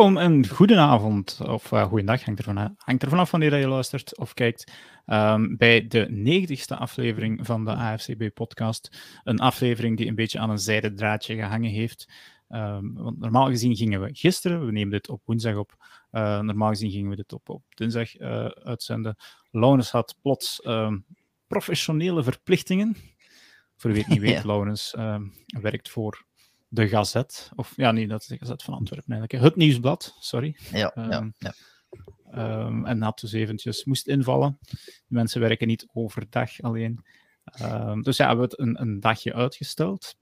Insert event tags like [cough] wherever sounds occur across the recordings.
Welkom en goedenavond, of uh, goedendag, hangt er, van, hangt er vanaf wanneer je luistert of kijkt, um, bij de negentigste aflevering van de AFCB-podcast. Een aflevering die een beetje aan een zijden draadje gehangen heeft. Um, want normaal gezien gingen we gisteren, we nemen dit op woensdag op, uh, normaal gezien gingen we dit op, op dinsdag uh, uitzenden. Laurens had plots um, professionele verplichtingen. Voor wie het niet weet, [laughs] ja. Laurens werkt voor de Gazet. Of ja, nee, dat is de Gazet van Antwerpen eigenlijk. Het Nieuwsblad, sorry. Ja, um, ja, ja. Um, en had dus eventjes moest invallen. De mensen werken niet overdag alleen. Um, dus ja, hebben we het een, een dagje uitgesteld.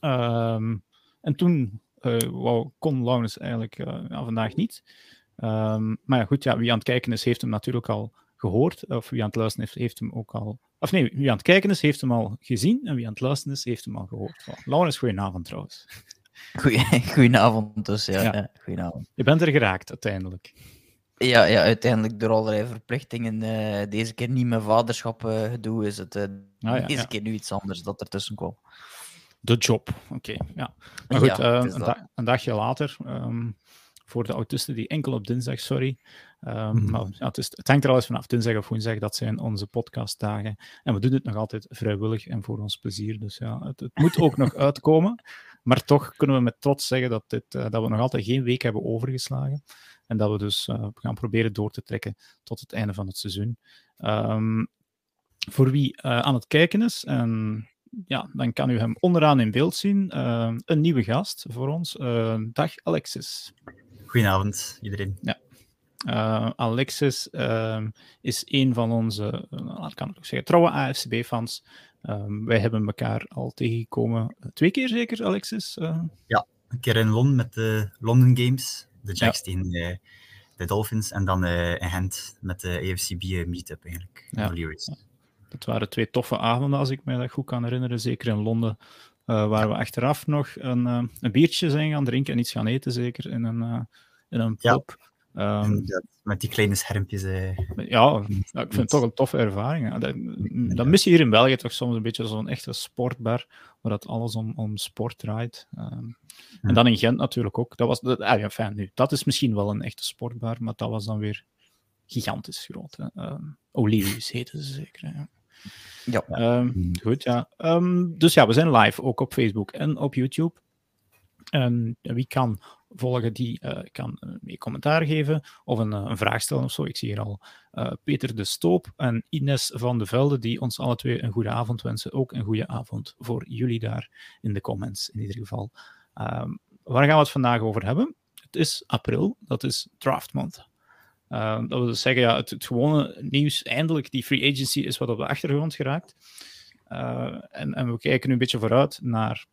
en toen uh, wou, kon Laurens eigenlijk uh, ja, vandaag niet. maar ja, goed, ja, wie aan het kijken is, heeft hem natuurlijk al gehoord. Of wie aan het luisteren heeft, heeft hem ook al of nee, wie aan het kijken is, heeft hem al gezien. En wie aan het luisteren is, heeft hem al gehoord. Voilà. Laurens, goedenavond trouwens. [laughs] Goedenavond dus, ja. ja. ja goedenavond. Je bent er geraakt uiteindelijk. Ja, ja uiteindelijk door allerlei verplichtingen. Uh, deze keer niet mijn vaderschap uh, gedoe, is het uh, ah, ja, deze keer nu iets anders dat ertussen kwam. De job, oké. Okay, ja. Maar goed, een, da een, dagje later, um, voor de autisten die enkel op dinsdag, sorry, Um, mm. Maar ja, het, is, het, hangt er alles vanaf. Dinsdag of woensdag, dat zijn onze podcastdagen. En we doen het nog altijd vrijwillig en voor ons plezier. Dus ja, het, het moet ook nog [laughs] uitkomen. Maar toch kunnen we met trots zeggen dat, dit, uh, dat we nog altijd geen week hebben overgeslagen. En dat we dus uh, gaan proberen door te trekken tot het einde van het seizoen. Um, voor wie uh, aan het kijken is, en ja, dan kan u hem onderaan in beeld zien. een nieuwe gast voor ons. dag Alexis. Goedenavond iedereen. Ja, uh, Alexis uh, is een van onze, uh, kan ik ook zeggen, trouwe AFCB-fans. Um, wij hebben elkaar al tegengekomen. Twee keer zeker, Alexis? Ja, een keer in Londen met de London Games, de Jacks ja. tegen de Dolphins. En dan in Gent met de AFCB meetup eigenlijk. Ja. ja. Dat waren twee toffe avonden, als ik me dat goed kan herinneren. Zeker in Londen, waar we achteraf nog een, een biertje zijn gaan drinken en iets gaan eten, zeker in een, in een pub. Ja. Um, ja, met die kleine schermpjes. Eh, ja, ja, ik vind het toch een toffe ervaring. Dat, dat mis je hier in België toch soms een beetje zo'n echte sportbar, waar dat alles om, om sport draait. Um, ja. En dan in Gent natuurlijk ook. Dat, was, dat, ah, ja, fijn, nu, dat is misschien wel een echte sportbar, maar dat was dan weer gigantisch groot. Um, Olivius heette ze zeker. Ja. Ja. Um, goed, ja. Um, dus ja, we zijn live ook op Facebook en op YouTube. En wie kan volgen, die uh, kan uh, mee commentaar geven of een, uh, een, vraag stellen of zo. Ik zie hier al Peter de Stoop en Ines van de Velde, die ons alle twee een goede avond wensen. Ook een goede avond voor jullie daar in de comments, in ieder geval. Um, waar gaan we het vandaag over hebben? Het is april, dat is draft month. dat wil dus zeggen, ja, het, het, gewone nieuws, eindelijk, die free agency is wat op de achtergrond geraakt. en, en we kijken nu een beetje vooruit naar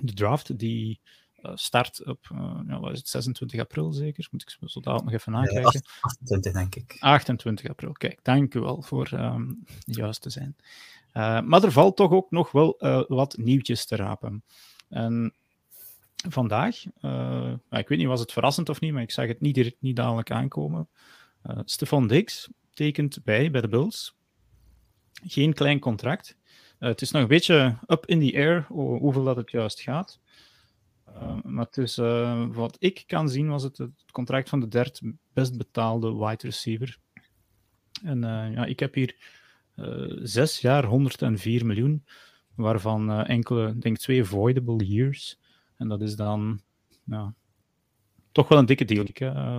de draft die uh, start op uh, ja, wat is het, 26 april zeker. Moet ik zo dadelijk nog even nakijken. Ja, 28 denk ik. 28 april, kijk, dank u wel voor um, juist te zijn. Uh, maar er valt toch ook nog wel wat nieuwtjes te rapen. En vandaag, ik weet niet, was het verrassend of niet, maar ik zag het niet direct niet dadelijk aankomen. Stefan Dix tekent bij, bij de Bulls. Geen klein contract. Uh, het is nog een beetje up in the air hoeveel dat het juist gaat. Uh, maar is, uh, wat ik kan zien, was het het contract van de derde best betaalde wide receiver. En ja, ik heb hier zes jaar 104 miljoen, waarvan enkele, denk twee voidable years. En dat is dan ja, toch wel een dikke deal.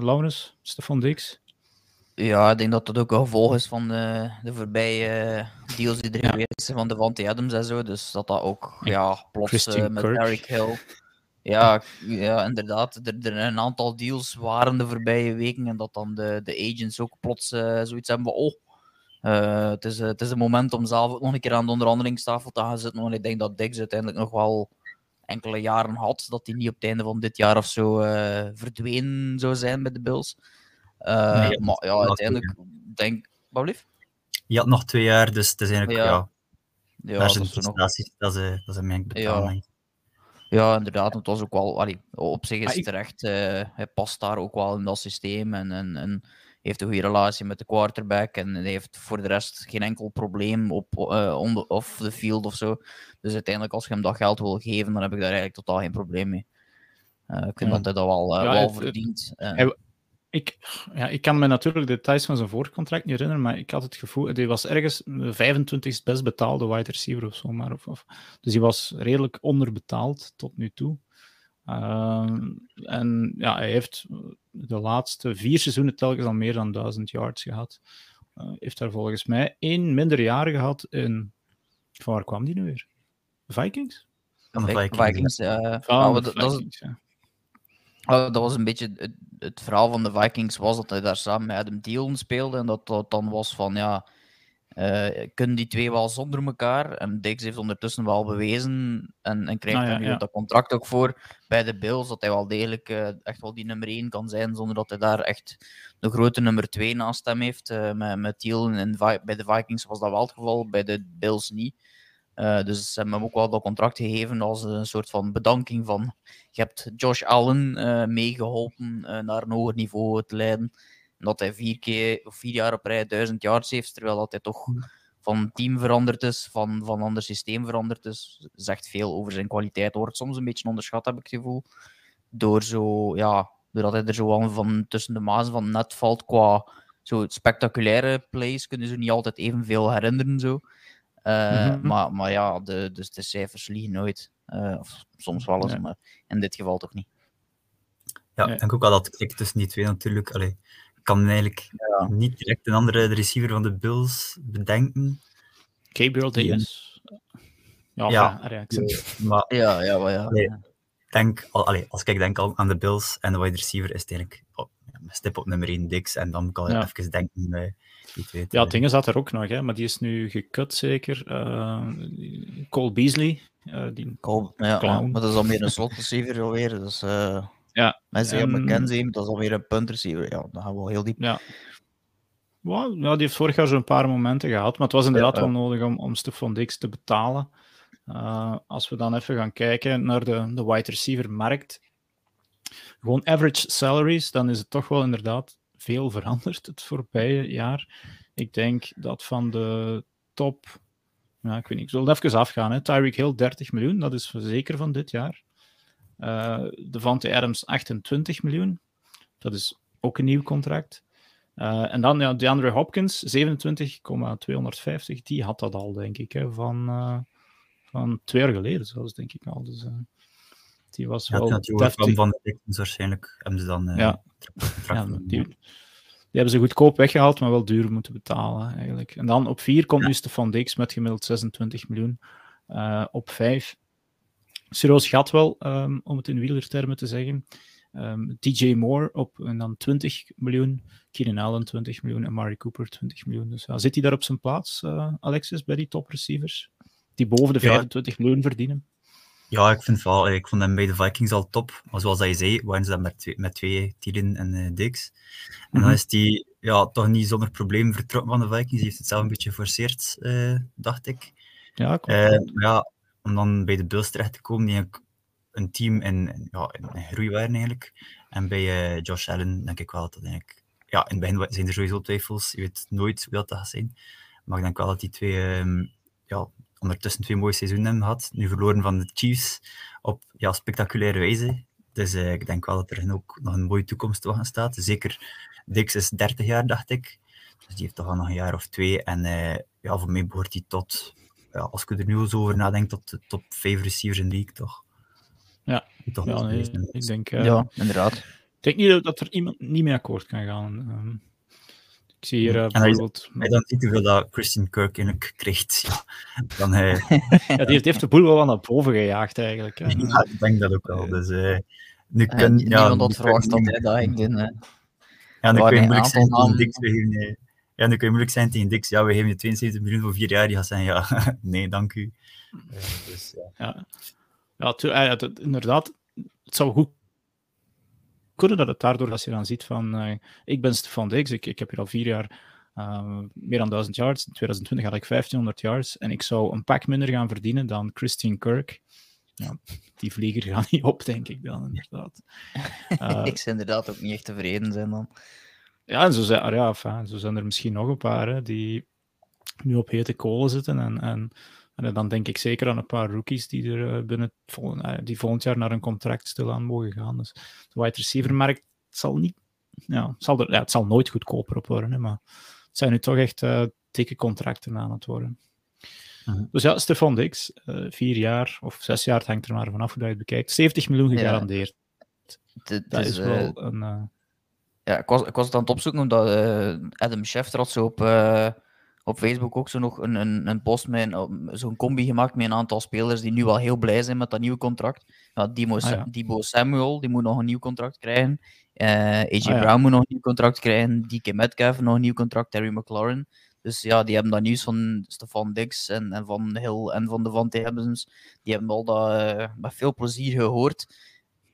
Laurens, Stefan Dix. Ja, ik denk dat dat ook een gevolg is van de, de voorbije deals die er ja. geweest zijn van de Devante Adams en zo. Dus dat dat ook ja, plots uh, met Eric Hill. Ja, ja inderdaad. Er, er een aantal deals waren de voorbije weken en dat dan de, de agents ook plots uh, zoiets hebben van oh, uh, het, is, het is een moment om zelf nog een keer aan de onderhandelingstafel te gaan zitten. Want ik denk dat Dix uiteindelijk nog wel enkele jaren had, dat hij niet op het einde van dit jaar of zo verdwenen zou zijn bij de Bills. Uh, nee, maar ja, uiteindelijk denk wat lief? Je had nog twee jaar, dus het is eigenlijk ja. ja, dat, is nog... dat, is, dat is een meng betaling. Ja. ja, inderdaad. Het was ook wel, allee, op zich is het terecht. Uh, hij past daar ook wel in dat systeem en, en, en heeft een goede relatie met de quarterback en heeft voor de rest geen enkel probleem op uh, on the, off the field of zo. Dus uiteindelijk, als je hem dat geld wil geven, dan heb ik daar eigenlijk totaal geen probleem mee. ik vind dat hij dat wel, ja, wel verdient. Ik, ja, ik kan me natuurlijk de details van zijn voorcontract niet herinneren, maar ik had het gevoel, hij was ergens de 25 best betaalde wide receiver of zo. Maar, of, of, dus hij was redelijk onderbetaald tot nu toe. Ehm, en ja, hij heeft de laatste vier seizoenen telkens al meer dan 1000 yards gehad. Uh, heeft daar volgens mij één minder jaren gehad in. Van waar kwam die nu weer? Vikings? Van de Vikings. Vikings uh, van de Vikings, dat, ja. Dat was een beetje het, het, verhaal van de Vikings was dat hij daar samen met Adam Thielen speelde en dat dat dan was van ja uh, kunnen die twee wel zonder elkaar? En Dix heeft ondertussen wel bewezen en, en krijgt ah, nu dat contract ook voor bij de Bills, dat hij wel degelijk uh, echt wel die nummer 1 kan zijn, zonder dat hij daar echt de grote nummer 2 naast hem heeft. Uh, met, met Thiel en bij de Vikings was dat wel het geval, bij de Bills niet. Dus ze hebben hem ook wel dat contract gegeven als een soort van bedanking van je hebt Josh Allen meegeholpen naar een hoger niveau te leiden dat hij vier, keer, of vier jaar op rij duizend yards heeft, terwijl dat hij toch van team veranderd is, van, van ander systeem veranderd is. Zegt veel over zijn kwaliteit. Wordt soms een beetje onderschat, heb ik het gevoel. Door zo, ja, doordat hij er zo van tussen de mazen van net valt qua zo spectaculaire plays, kunnen ze niet altijd evenveel herinneren. Zo. Uh, mm-hmm. maar, maar ja, de, dus de cijfers liegen nooit. Uh, of soms wel eens, maar in dit geval toch niet. Ja, ik denk ook al dat ik tussen die twee natuurlijk. Allee, kan eigenlijk ja. niet direct een andere receiver van de Bills bedenken. Gabriel Davis. Ja, ja, maar, ja, ja, maar ja. Nee, denk, allee, als ik denk al aan de Bills en de wide receiver, is het eigenlijk oh, stip op nummer 1 Dix. En dan kan je even denken twee. Ja, dingen zat er ook nog, hè, maar die is nu gekut zeker. Uh, Cole Beasley. Uh, die Cole, ja, maar dat is al meer een slot receiver alweer. Dus, uh... Ja. Mensen um, McKenzie, dat is alweer een punt receiver. Ja, dan gaan we wel heel diep. Ja. Well, ja, die heeft vorig jaar zo'n paar momenten gehad, maar het was inderdaad ja, wel nodig om, om Stefan Dix te betalen. Uh, als we dan even gaan kijken naar de, de wide receiver markt, gewoon average salaries, dan is het toch wel inderdaad veel veranderd het voorbije jaar. Ik denk dat van de top, ja, ik weet niet, ik zal even afgaan. Hè. Tyreek Hill 30 miljoen, dat is zeker van dit jaar. Uh, Devante Adams 28 miljoen. Dat is ook een nieuw contract. Uh, en dan ja, DeAndre Hopkins, 27,250. Die had dat al, denk ik, hè, van, uh, van twee jaar geleden zelfs, denk ik al. Dus, uh, die was ja, wel natuurlijk van de Texans waarschijnlijk. Hebben ze dan ja. ja die, die, hebben ze goedkoop weggehaald, maar wel duur moeten betalen, eigenlijk. En dan op 4 komt ja. nu Stefan Dix met gemiddeld 26 miljoen. op 5 Siroos gaat wel, um, om het in wielertermen te zeggen. Um, ehm, DJ Moore op en dan 20 miljoen, Keenan Allen 20 miljoen en Mari Cooper 20 miljoen. Dus ja, zit hij daar op zijn plaats, uh, Alexis, bij die top receivers? Die boven de 25 ja. miljoen verdienen? Ja, ik vind wel, ik vond hem bij de Vikings al top. Maar zoals je zei, waren ze dan met twee, met twee Thielen en uh, Dix. En mm -hmm. dan is hij ja, toch niet zonder probleem vertrokken van de Vikings. Hij heeft het zelf een beetje geforceerd, uh, dacht ik. Ja, klopt. ja, om dan bij de Bills terecht te komen, die een team in, ja, in groei waren eigenlijk. En bij uh, Josh Allen denk ik wel dat eigenlijk... Ja, in het begin zijn er sowieso twijfels. Je weet nooit hoe dat gaat zijn. Maar ik denk wel dat die twee um, ja, ondertussen twee mooie seizoenen hebben gehad. Nu verloren van de Chiefs op ja, spectaculaire wijze. Dus uh, ik denk wel dat er ook nog een mooie toekomst te wachten staat. Zeker Dix is 30 jaar, dacht ik. Dus die heeft toch al nog een jaar of twee. En uh, ja, voor mij behoort hij tot ja, als ik er nu zo over nadenk, tot de top 5 receivers in de league, toch? Ja, toch ja nee, ik denk... Uh, ja, inderdaad. Ik denk niet dat er iemand niet mee akkoord kan gaan. Ik zie hier uh, bijvoorbeeld... Hij dan ziet hoeveel dat Christian Kirk in krijgt, [laughs] ja, dan... Uh... ja, die heeft, de boel wel naar boven gejaagd, eigenlijk. Ja, ik denk dat ook wel. Dus, uh, nu kun, ja, niemand had verwacht dat hij dat ging doen. Ja, dan kun je moeilijk zijn om dik te ja, nu kun je moeilijk zijn tegen Dix. Ja, we geven je 72 miljoen voor vier jaar. Die gaat zeggen, ja, [laughs] nee, dank u. Uh, dus, ja. Ja, ja het, inderdaad. Het zou goed kunnen dat het daardoor, als je dan ziet van, uh, ik ben Stefan Dix, ik, ik heb hier al vier jaar uh, meer dan 1000 yards. In 2020 had ik 1500 yards en ik zou een pak minder gaan verdienen dan Christine Kirk. Ja, die vlieger gaat niet op, denk ik dan, inderdaad. [laughs] ik zou inderdaad ook niet echt tevreden zijn dan. Ja, en zo zijn, ja, enfin, zo zijn er misschien nog een paar hè, die nu op hete kolen zitten en, en En dan denk ik zeker aan een paar rookies die er binnen die volgend jaar naar een contract stilaan mogen gaan. Dus de wide receiver markt zal niet, ja, zal er, ja, het zal nooit goedkoper op worden, hè, maar het zijn nu toch echt dikke contracten aan het worden. Mhm. Dus ja, Stefan Dix, uh, vier jaar of zes jaar, het hangt er maar vanaf hoe je het bekijkt. 70 miljoen gegarandeerd. Ja. Dat is, wel een. Ja, ik was, ik was het aan het opzoeken omdat Adam Schefter had zo op, op Facebook ook zo nog een, een, een post met zo'n combi gemaakt met een aantal spelers die nu al heel blij zijn met dat nieuwe contract. Ja, Dimo, ah, ja. Debo Samuel, die moet nog een nieuw contract krijgen. AJ ah, Brown moet nog een nieuw contract krijgen. DK Metcalf nog een nieuw contract. Terry McLaurin. Dus ja, die hebben dat nieuws van Stefan Dix en, en van Hill en van de Van Hebbens. Die hebben al dat uh, met veel plezier gehoord.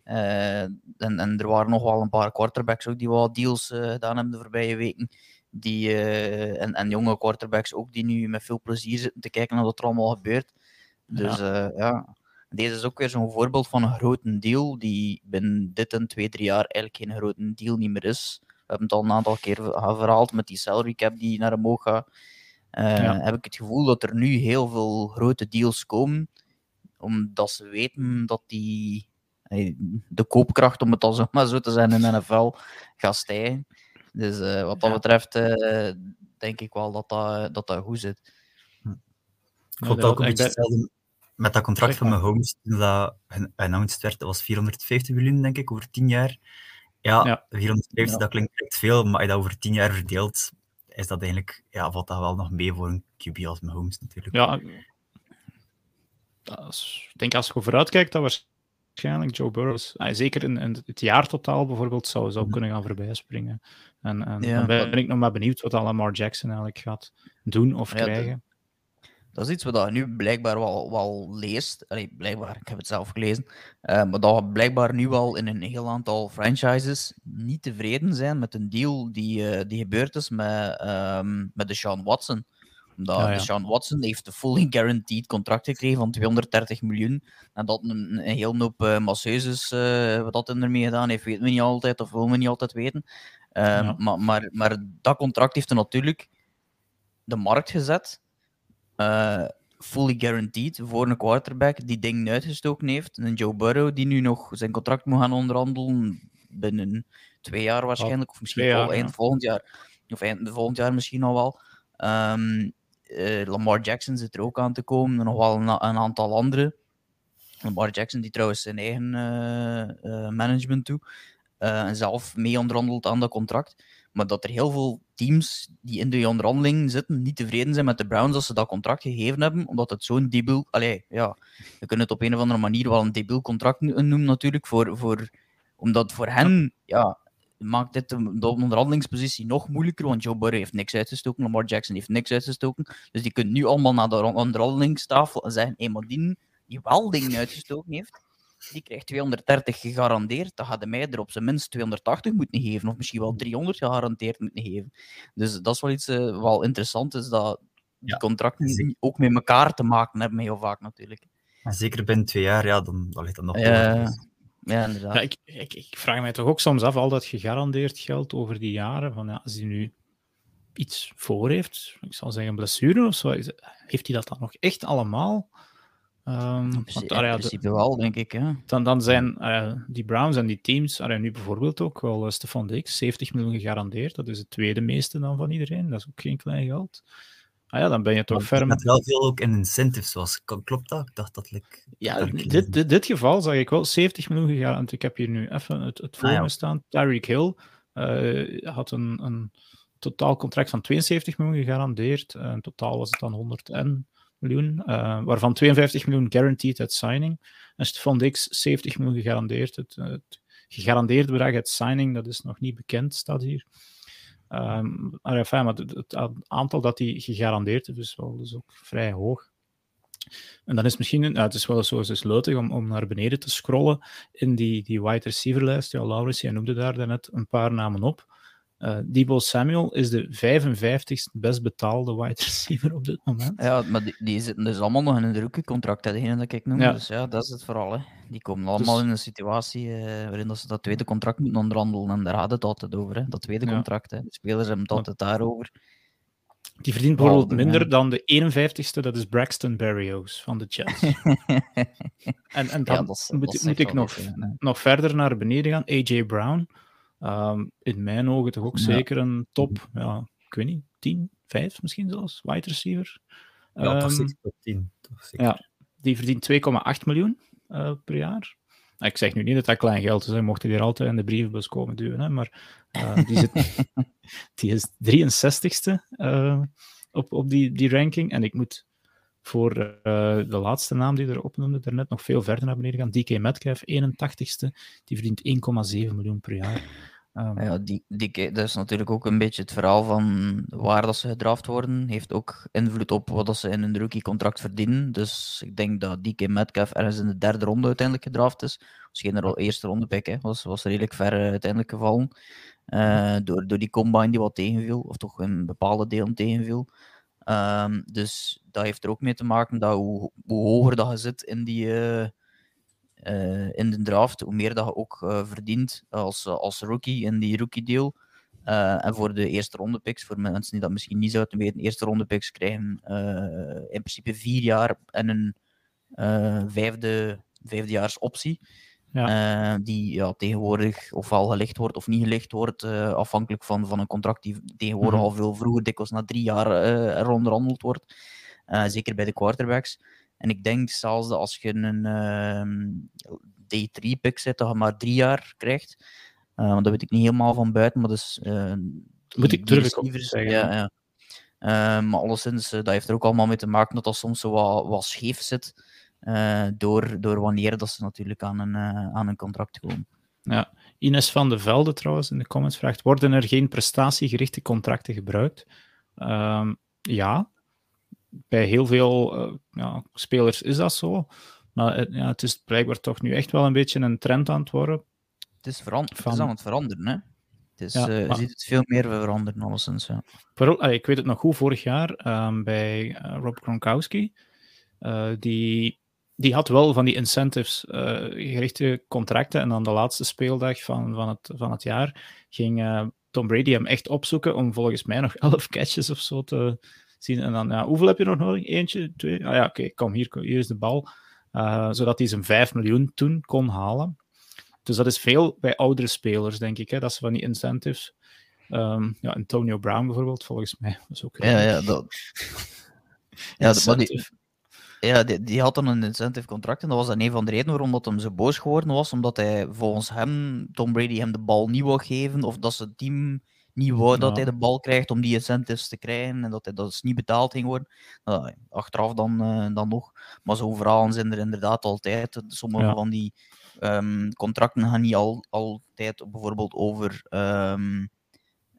Uh, en, en er waren nog wel een paar quarterbacks ook die wat deals gedaan hebben de voorbije weken. Die, en, en jonge quarterbacks ook die nu met veel plezier zitten te kijken naar wat er allemaal gebeurt. Dus ja, ja deze is ook weer zo'n voorbeeld van een grote deal die binnen dit en twee, drie jaar eigenlijk geen grote deal niet meer is hebben het al een aantal keer verhaald met die salary cap die naar omhoog gaat. Uh, Heb ik het gevoel dat er nu heel veel grote deals komen, omdat ze weten dat die, de koopkracht, om het al zo [laughs] maar zo te zijn, in de NFL gaat stijgen. Dus uh, wat dat betreft uh, denk ik wel dat dat, dat, dat goed zit. Ik vond ook een beetje hetzelfde met dat contract van mijn homes, toen dat announced werd, dat was 450 miljoen, denk ik, over 10 jaar. Ja, ja. 450, dat klinkt echt veel, maar als je dat over 10 jaar verdeelt, is dat eigenlijk, ja, valt dat wel nog mee voor een QB als Mahomes natuurlijk. Ja, ik denk als je vooruit kijkt, dat waarschijnlijk Joe Burrow, ah, zeker in, in, het jaartotaal bijvoorbeeld, zou, zou mhm. kunnen gaan voorbijspringen. En, en dan ben ik nog maar benieuwd wat Lamar Jackson eigenlijk gaat doen of krijgen. Dat is iets wat je nu blijkbaar wel, wel leest. Allee, blijkbaar, ik heb het zelf gelezen. Uh, maar dat we blijkbaar nu al in een heel aantal franchises niet tevreden zijn met een deal die, uh, die gebeurd is met, um, met de Sean Watson. Omdat ja, ja. Sean Watson heeft een fully guaranteed contract gekregen van 230 miljoen. En dat een, een heel hoop uh, masseuses wat dat ermee gedaan heeft, weten we niet altijd of willen we niet altijd weten. Ja. maar, maar, maar dat contract heeft er natuurlijk de markt gezet uh, fully guaranteed voor een quarterback die dingen uitgestoken heeft. En Joe Burrow die nu nog zijn contract moet gaan onderhandelen binnen twee jaar waarschijnlijk, of misschien al eind volgend jaar. Of eind volgend jaar misschien al wel. Um, uh, Lamar Jackson zit er ook aan te komen, en nog wel een, aantal andere. Lamar Jackson die trouwens zijn eigen uh, management toe. en zelf mee onderhandelt aan dat contract. Maar dat er heel veel teams die in de onderhandeling zitten niet tevreden zijn met de Browns als ze dat contract gegeven hebben, omdat het zo'n debiel... Allee, ja, je kunt het op een of andere manier wel een debiel contract noemen natuurlijk, voor, voor, omdat voor hen, ja, maakt dit de, de onderhandelingspositie nog moeilijker, want Joe Burrow heeft niks uitgestoken, Lamar Jackson heeft niks uitgestoken, dus die kunnen nu allemaal naar de onderhandelingstafel en zeggen, hé, maar die, die wel dingen uitgestoken heeft, die krijgt 230 gegarandeerd. Dan gaat de mij er op zijn minst 280 moeten geven, of misschien wel 300 gegarandeerd moeten geven. Dus dat is wel iets uh, wel interessant, is dat die contracten ook met elkaar te maken hebben, heel vaak natuurlijk. En zeker binnen twee jaar, ja, dan, dan ligt dat nog. Uh, ja, inderdaad. Ja, ik, ik, ik, vraag mij toch ook soms af, al dat gegarandeerd geld over die jaren, van ja, als hij nu iets voor heeft, ik zal zeggen blessure of zo, heeft hij dat dan nog echt allemaal? Um, in principe wel, denk ik. Hè? Dan, dan zijn uh, die Browns en die teams, uh, nu bijvoorbeeld ook wel uh, Stefan Dix, 70 miljoen gegarandeerd. Dat is het tweede meeste dan van iedereen. Dat is ook geen klein geld. Ah ja, dan ben je toch maar ferm. Het wel veel ook in incentives, zoals klopt dat? Ik dacht dat ik. Ja, dit, dit, dit, geval zag ik wel 70 miljoen gegarandeerd. Ik heb hier nu even het, het voor ah, me staan. Tyreek Hill had een, een totaal contract van 72 miljoen gegarandeerd. in totaal was het dan 100 en miljoen, uh, waarvan 52 miljoen guaranteed at signing. En Stefan Dix 70 miljoen gegarandeerd. Het, het gegarandeerde bedrag at signing, dat is nog niet bekend, staat hier. Um, maar, enfin, maar het, aantal dat hij gegarandeerd heeft, is wel dus ook vrij hoog. En dan is misschien, nou, het is wel zo is leutig om, om naar beneden te scrollen in die, die wide receiver lijst. Ja, Laurens, jij noemde daar net een paar namen op. Uh, Debo Samuel is de 55ste best betaalde wide receiver op dit moment. Ja, maar die, die zitten dus allemaal nog in een drukke contract, dat ik noem. Ja. Dus ja, dat is het vooral. Hè. Die komen allemaal dus... in een situatie uh, waarin dat ze dat tweede contract moeten onderhandelen. En daar gaat het altijd over, hè. dat tweede ja. contract. Hè. De spelers hebben het altijd daarover. Die verdient bijvoorbeeld minder dan de 51ste, dat is Braxton Berrios van de Jets. [laughs] en, en dan moet, moet ik nog, nog verder naar beneden gaan. AJ Brown, um, in mijn ogen toch ook zeker een top, ja, ik weet niet, 10, 5 misschien zelfs, wide receiver. Ja, um, toch zeker top 10. Toch zeker. Ja, die verdient 2,8 miljoen uh, per jaar. Ik zeg nu niet dat dat klein geld is, mocht hij hier altijd in de brievenbus komen duwen, hè. maar uh, die, zit, [laughs] die is 63ste uh, op, op die, die ranking. En ik moet voor de laatste naam die er opnoemde, daarnet nog veel verder naar beneden gaan. DK Metcalf, 81ste, die verdient 1,7 miljoen per jaar. Um, ja, die, die, dat is natuurlijk ook een beetje het verhaal van waar dat ze gedraft worden. Heeft ook invloed op wat dat ze in een rookie-contract verdienen. Dus ik denk dat DK Metcalf ergens in de derde ronde uiteindelijk gedraft is. Misschien er al eerste ronde pick, hè. Was, was redelijk ver uh, uiteindelijk gevallen. Uh, door, door die combine die wat tegenviel, of toch een bepaalde deel tegenviel. Um, dus dat heeft er ook mee te maken dat hoe, hoe hoger dat je zit in die, uh, uh, in de draft, hoe meer dat je ook uh, verdient als, als rookie in die rookie deal. en voor de eerste ronde picks, voor mensen die dat misschien niet zouden weten, eerste ronde picks krijgen in principe vier jaar en een vijfde, vijfdejaars optie. Ja. Uh, die ja, tegenwoordig ofwel gelicht wordt of niet gelicht wordt, uh, afhankelijk van, van een contract die tegenwoordig mm. al veel vroeger, dikwijls na drie jaar, uh, er onderhandeld wordt. zeker bij de quarterbacks. En ik denk zelfs dat als je een ehm, D3-pick zet, dat je maar drie jaar krijgt. want dat weet ik niet helemaal van buiten, maar dus... Moet ik durf ik zeggen. Ja, ja. maar alleszins, dat heeft er ook allemaal mee te maken dat dat soms zo wat, wat scheef zit. Uh, door, door wanneer dat ze natuurlijk aan een, uh, aan een contract komen. Ja, Ines van de Velde trouwens in de comments vraagt: worden er geen prestatiegerichte contracten gebruikt? Um, ja, bij heel veel uh, ja, spelers is dat zo. Maar ja, het is blijkbaar toch nu echt wel een beetje een trend aan het worden. Het is, van... het is aan het veranderen, hè? Het is, ja, maar... Je ziet het veel meer veranderen, alleszins. Ja. ik weet het nog goed, vorig jaar um, bij Rob Gronkowski. die die had wel van die incentives uh, gerichte contracten. En dan de laatste speeldag van, van, het, van het jaar ging uh, Tom Brady hem echt opzoeken om volgens mij nog [laughs] elf catches of zo te zien. En dan, ja, hoeveel heb je nog nodig? Eentje, twee? Ah ja, oké, kom hier, hier is de bal. Uh, zodat hij zijn 5 miljoen toen kon halen. Dus dat is veel bij oudere spelers, denk ik, hè, dat ze van die incentives. Um, ja, Antonio Brown bijvoorbeeld, volgens mij was ook. Ja, ja, dat. [laughs] ja, maar die, ja, die, die, had dan een incentive contract en dat was dan een van de redenen waarom dat hem zo boos geworden was, omdat hij volgens hem, Tom Brady hem de bal niet wou geven, of dat zijn team niet wou dat hij de bal krijgt om die incentives te krijgen en dat hij dat dus niet betaald ging worden. Nou, achteraf dan, uh, dan nog. Maar zo verhalen zijn er inderdaad altijd. Sommige van die um, contracten gaan niet al, altijd bijvoorbeeld over... Um,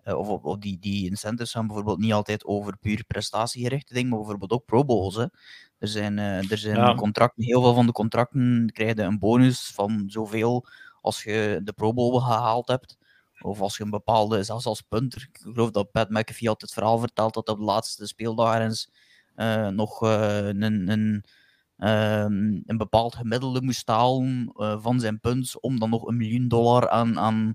uh, of, of, die, die incentives gaan bijvoorbeeld niet altijd over puur prestatiegerichte dingen, maar bijvoorbeeld ook Pro Bowls. Hè. Er zijn, uh, er zijn contracten, heel veel van de contracten krijgen een bonus van zoveel als je de Pro Bowl gehaald hebt. Of als je een bepaalde, zelfs als punter. Ik geloof dat Pat McAfee had het verhaal verteld dat op de laatste speeldag ergens uh, nog een, een, ehm, een bepaald gemiddelde moest halen van zijn punt om dan nog een miljoen dollar aan, aan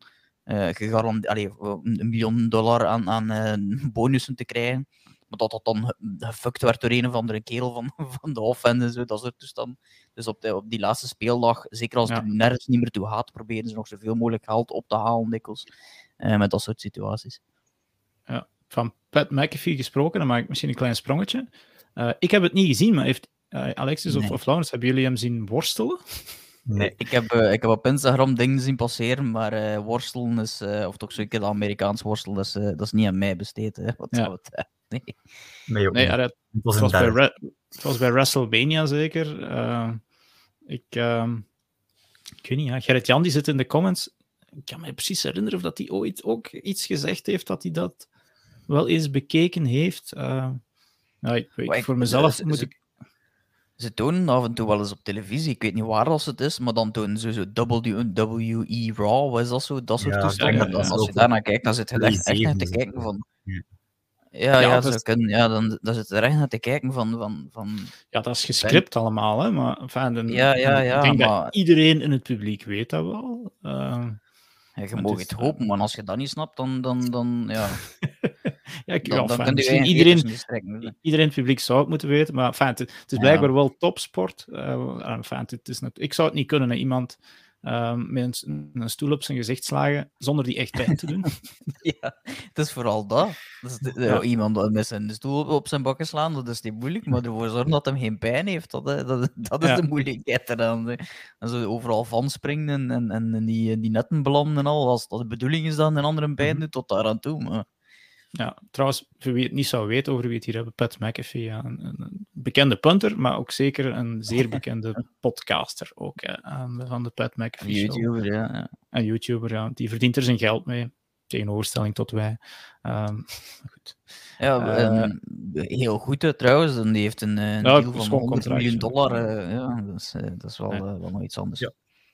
gegarandeerd, een miljoen dollar aan, aan bonussen te krijgen. Maar dat dat dan gefukt werd door een of andere kerel van, [laughs] van de offense en zo, dat soort toestanden. Dus op, de, op die laatste speeldag, zeker als het er nergens niet meer toe gaat, proberen ze nog zoveel mogelijk geld op te halen, dikwijls. Uh, met dat soort situaties. Ja, van Pat McAfee gesproken, dan maak ik misschien een klein sprongetje. ik heb het niet gezien, maar heeft Alexis nee. of, of Laurens, hebben jullie hem zien worstelen? Nee. Ik heb, uh, ik heb op Instagram dingen zien passeren, maar uh, worstelen is, uh, of toch zeker Amerikaans worstelen, dat is, dat is niet aan mij besteed. Hè, wat ja. het, [laughs] nee. Nee, nee het, was, was bij het was bij WrestleMania zeker. ik, ehm, ik weet niet, ja, Gerrit Jan die zit in de comments. Ik kan me precies herinneren of dat hij ooit ook iets gezegd heeft dat hij dat wel eens bekeken heeft. ik, ik, voor mezelf moet ik ze tonen af en toe wel eens op televisie. Ik weet niet waar dat het is, maar dan tonen ze zo WWE Raw. Wat is dat zo? Dat soort ja, toestanden. Ja, als je daarnaar kijkt, dan zit je echt, echt naar te kijken van. Ja, ja, ja, dat kunnen, ja dan, dan zit er echt naar te kijken van, van, van... Ja, dat is gescript allemaal, hè. Maar enfin, dan, ja, ja, ja, ik denk maar... dat iedereen in het publiek weet dat wel. Uh, ja, je mag het hopen, maar als je dat niet snapt, dan... dan, dan ja. [laughs] ja, ik, dan, dan misschien iedereen, iedereen in het publiek zou het moeten weten, maar enfin, het, het, is blijkbaar wel topsport. Uh, enfin, het is net, ik zou het niet kunnen, iemand um, met een, een, stoel op zijn gezicht slagen zonder die echt pijn te doen. [laughs] ja, het is vooral dat. dat ja. Iemand met zijn stoel op zijn bakken slaan, dat is niet moeilijk, maar ervoor zorgen dat hij geen pijn heeft, dat, dat, dat is de moeilijkheid eraan. En zo overal van springen en, en, en die, die netten belanden en al, als dat de bedoeling is dan een andere pijn mhm. doet, tot daar aan toe. Maar... Ja, trouwens, voor wie het niet zou weten over wie het hier hebben, Pat McAfee, ja, een, een, bekende punter, maar ook zeker een zeer [laughs] bekende podcaster ook, van de Pat McAfee YouTuber, ja, ja. Een YouTuber, ja. Die verdient er zijn geld mee, tegenoverstelling tot wij. Um, goed. Ja, uh, heel goed trouwens. En die heeft een, een ja, deal van 100 miljoen dollar. Uh, ja, dat is, dat is wel, wel nog iets anders. Ja.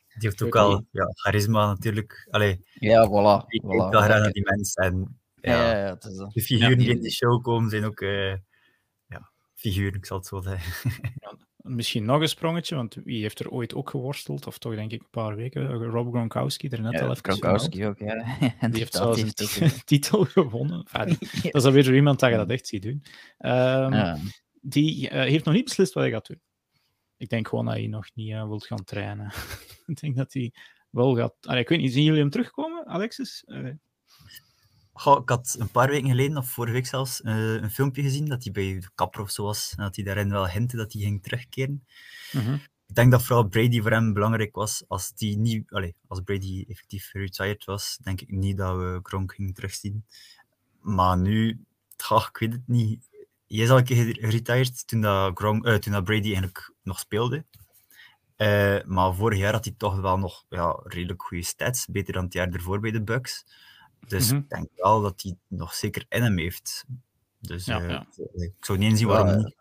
Die heeft ook al ja, charisma natuurlijk. Allee, ja, voilà. Ik voilà, wel graag naar die mensen. En ja, ja, is De figuren die in de show komen zijn ook uh, ja, figuren, ik zal het zo zeggen. [laughs] misschien nog een sprongetje, want wie heeft er ooit ook geworsteld? Of toch denk ik een paar weken. Rob Gronkowski, er net ja, al even Gronkowski ook, ja. [laughs] En die heeft zelfs [laughs] een titel gewonnen. Enfin, dat is alweer zo iemand dat je dat echt ziet doen. Um, die uh, heeft nog niet beslist wat hij gaat doen. Ik denk gewoon dat hij nog niet uh, wilt gaan trainen. ik denk dat hij wel gaat... Allee, ik weet niet, zien jullie hem terugkomen, Alexis? Ik had een paar weken geleden, of vorige week zelfs, uh, een filmpje gezien dat hij bij de kapper of zo was. En dat hij daarin wel hintte dat hij ging terugkeren. -hmm. Ik denk dat vooral Brady voor hem belangrijk was. Als, die niet, allez, als Brady effectief retired was, denk ik niet dat we Gronk gingen terugzien. Maar nu, ach, ik weet het niet. Hij is al een keer geretired toen, dat Gronk, uh, toen dat Brady eigenlijk nog speelde. Uh, maar vorig jaar had hij toch wel nog ja, redelijk goede stats. Beter dan het jaar ervoor bij de Bucks. Dus mm -hmm. ik denk wel dat hij nog zeker in hem heeft. Dus ja, uh, ja. ik zou niet inzien waarom ja, niet.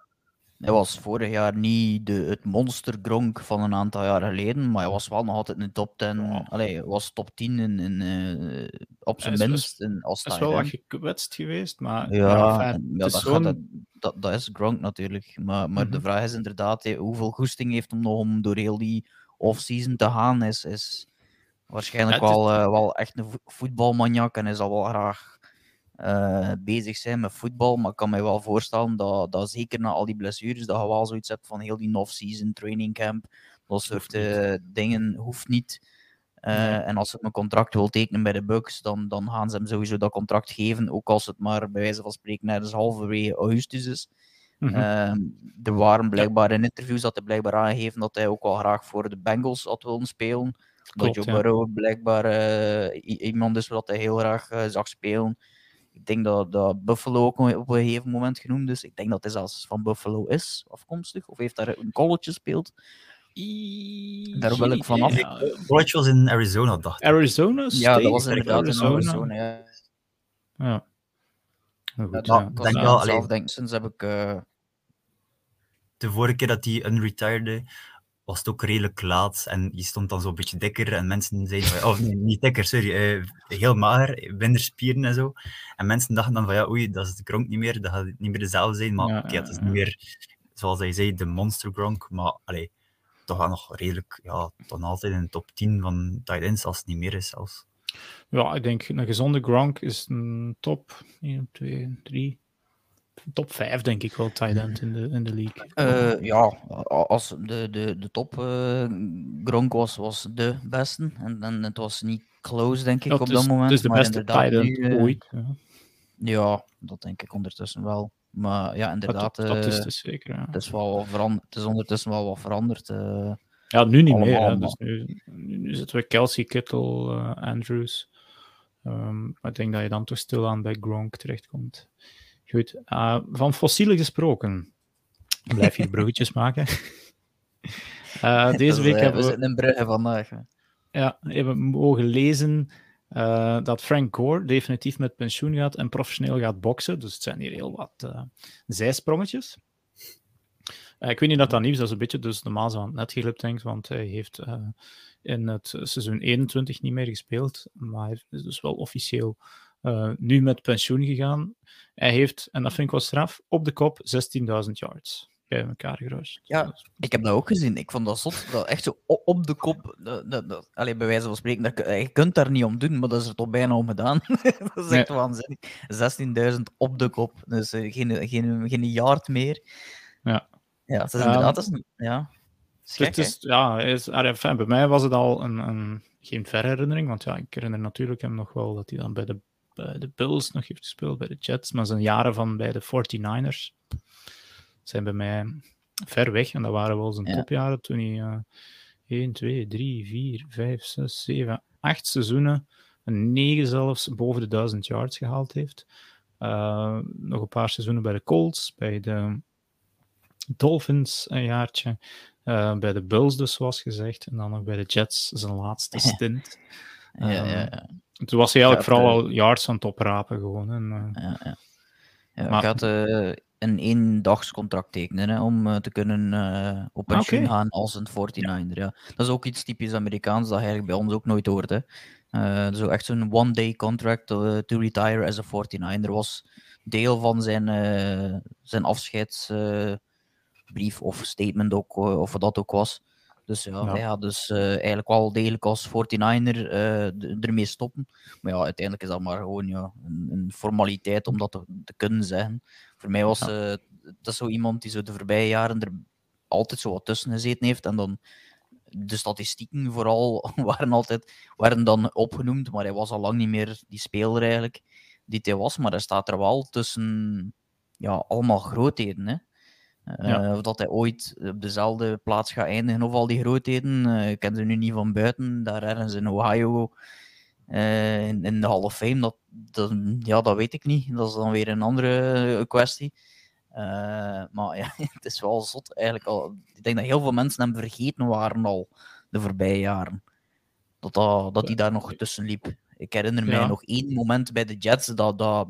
Hij was vorig jaar niet de, het monster Gronk van een aantal jaar geleden, maar hij was wel nog altijd in de top 10. Ja. Allee, was top 10 in, in, uh, op zijn minst. Hij is, is wel wat gekwetst geweest, maar ja, ja, fijn, ja dat, zo'n... dat, dat, dat, is Gronk natuurlijk. Maar, maar mm -hmm. de vraag is inderdaad hoeveel goesting heeft hem nog om door heel die off-season te gaan. Is, is, Waarschijnlijk ja, wel, uh, wel echt een voetbalmaniak en hij zal wel graag uh, bezig zijn met voetbal. Maar ik kan me wel voorstellen dat, dat zeker na al die blessures, dat je wel zoiets hebt van heel die off-season training camp. Dat soort uh, dingen hoeft niet. Nee. En als hij een contract wil tekenen bij de Bucks, dan, dan gaan ze hem sowieso dat contract geven. Ook als het maar bij wijze van spreken net halverwege augustus is. Mm -hmm. er waren blijkbaar in interviews dat hij blijkbaar aangegeven dat hij ook wel graag voor de Bengals had willen spelen. Klopt, dat Joe Burrow blijkbaar uh, iemand is wat hij heel graag uh, zag spelen. Ik denk dat, dat Buffalo ook op een gegeven moment genoemd is. Ik denk dat hij zelfs van Buffalo is afkomstig, of heeft daar een college gespeeld. Daar wil ik vanaf. Ja. College was in Arizona, dacht ik. Arizona? State? Ja, dat was inderdaad Arizona. in Arizona. Ja. ja. Goed, ja, ja. Denk wel, zelf denk, sinds heb ik. Uh... De vorige keer dat hij unretired was het ook redelijk laat en je stond dan zo'n beetje dikker en mensen zeiden van, oh nee, niet dikker, sorry, uh, heel mager, minder spieren en zo. En mensen dachten dan van, ja, oei, dat is de Gronk niet meer, dat gaat niet meer dezelfde zijn, maar ja, oké, okay, het is niet meer, zoals hij zei, de monster Gronk, maar allee, toch wel nog redelijk, ja, dan altijd in de top 10 van tight ends, als het niet meer is zelfs. Ja, ik denk een gezonde Gronk is een top 1, 2, 3, top 5, denk ik wel, tight end in de, in de league. Uh, ja, als de, de, de top uh, Gronk was, was de beste. En, en het was niet close, denk ik, ja, op dat moment. Het is de maar beste tight end uh, ooit. Ja. ja. dat denk ik ondertussen wel. Maar ja, inderdaad. Dat, dat is het zeker. Ja. Het, is wel veranderd, het is ondertussen wel wat veranderd. ja, nu niet meer. Hè. Dus nu, nu zitten we Kelsey, Kittle, Andrews. Um, maar ik denk dat je dan toch stilaan bij Gronk terechtkomt. Goed, uh, van fossielen gesproken. Ik blijf hier [laughs] bruggetjes maken. [laughs] Uh, deze week uh, hebben we... We zitten in Brugge vandaag. Hè. Ja, hebben mogen lezen dat Frank Gore definitief met pensioen gaat en professioneel gaat boksen. Dus het zijn hier heel wat zijsprongetjes. ik weet niet dat dat nieuws is, dat is een beetje dus normaal zo aan het net geglipt, denk want hij heeft in het seizoen 21 niet meer gespeeld, maar hij is dus wel officieel uh, nu met pensioen gegaan. Hij heeft, en dat vind ik wel straf, op de kop 16.000 yards. bij elkaar geruist. Ja, ik heb dat ook gezien. Ik vond dat zot. Dat echt zo op de kop. Dat, dat, bij wijze van spreken, dat, je kunt daar niet om doen, maar dat is er toch bijna om gedaan. [laughs] dat is echt nee. waanzinnig. 16.000 op de kop. Dus uh, geen, geen, geen yard meer. Ja. Ja, het is inderdaad... Um, is, ja. Schrik, dus ja, is, enfin, bij mij was het al een, een, geen verre herinnering, want ja, ik herinner natuurlijk hem nog wel dat hij dan bij de, bij de Bills nog heeft gespeeld, bij de Jets, maar zijn jaren van bij de 49ers zijn bij mij ver weg. En dat waren wel zijn ja. topjaren toen hij uh, 1, 2, 3, 4, 5, 6, 7, 8 seizoenen, een 9 zelfs, boven de 1000 yards gehaald heeft. Uh, nog een paar seizoenen bij de Colts, bij de Dolphins een jaartje. Uh, bij de Bulls dus, zoals gezegd. En dan nog bij de Jets, zijn laatste [laughs] stint. ja, ja, ja. Toen was hij eigenlijk vooral al yards aan het oprapen gewoon. En, uh, ja, ja. ja maar... ik had uh, een eendagscontract tekenen hè, om uh, te kunnen uh, op pensioen okay. gaan als een 49er. Ja. Dat is ook iets typisch Amerikaans dat je eigenlijk bij ons ook nooit hoort. Hè. Uh, zo echt zo'n one-day contract to retire as a 49er was deel van zijn, zijn afscheidsbrief of statement ook, of wat dat ook was. Dus ja, ja. hij dus eigenlijk wel degelijk als 49er ermee stoppen. Maar ja, uiteindelijk is dat maar gewoon ja, een, een formaliteit om dat te, te kunnen zeggen. Voor mij was ja. uh, dat zo iemand die zo de voorbije jaren er altijd zo wat tussen gezeten heeft. En dan de statistieken vooral [laughs] waren altijd waren dan opgenoemd, maar hij was al lang niet meer die speler eigenlijk die hij was. Maar hij staat er wel tussen ja, allemaal grootheden. Hè? Ja. Uh, of dat hij ooit op dezelfde plaats gaat eindigen of al die grootheden. Uh, ik ken ze nu niet van buiten. Daar ergens in Ohio uh, in, in, de Hall of Fame, dat, dat, ja, dat weet ik niet. Dat is dan weer een andere kwestie. Maar ja, [laughs] het is wel zot eigenlijk al. Ik denk dat heel veel mensen hem vergeten waren al de voorbije jaren. Dat, dat, dat hij daar nog tussen liep. Ik herinner mij nog één moment bij de Jets, dat, dat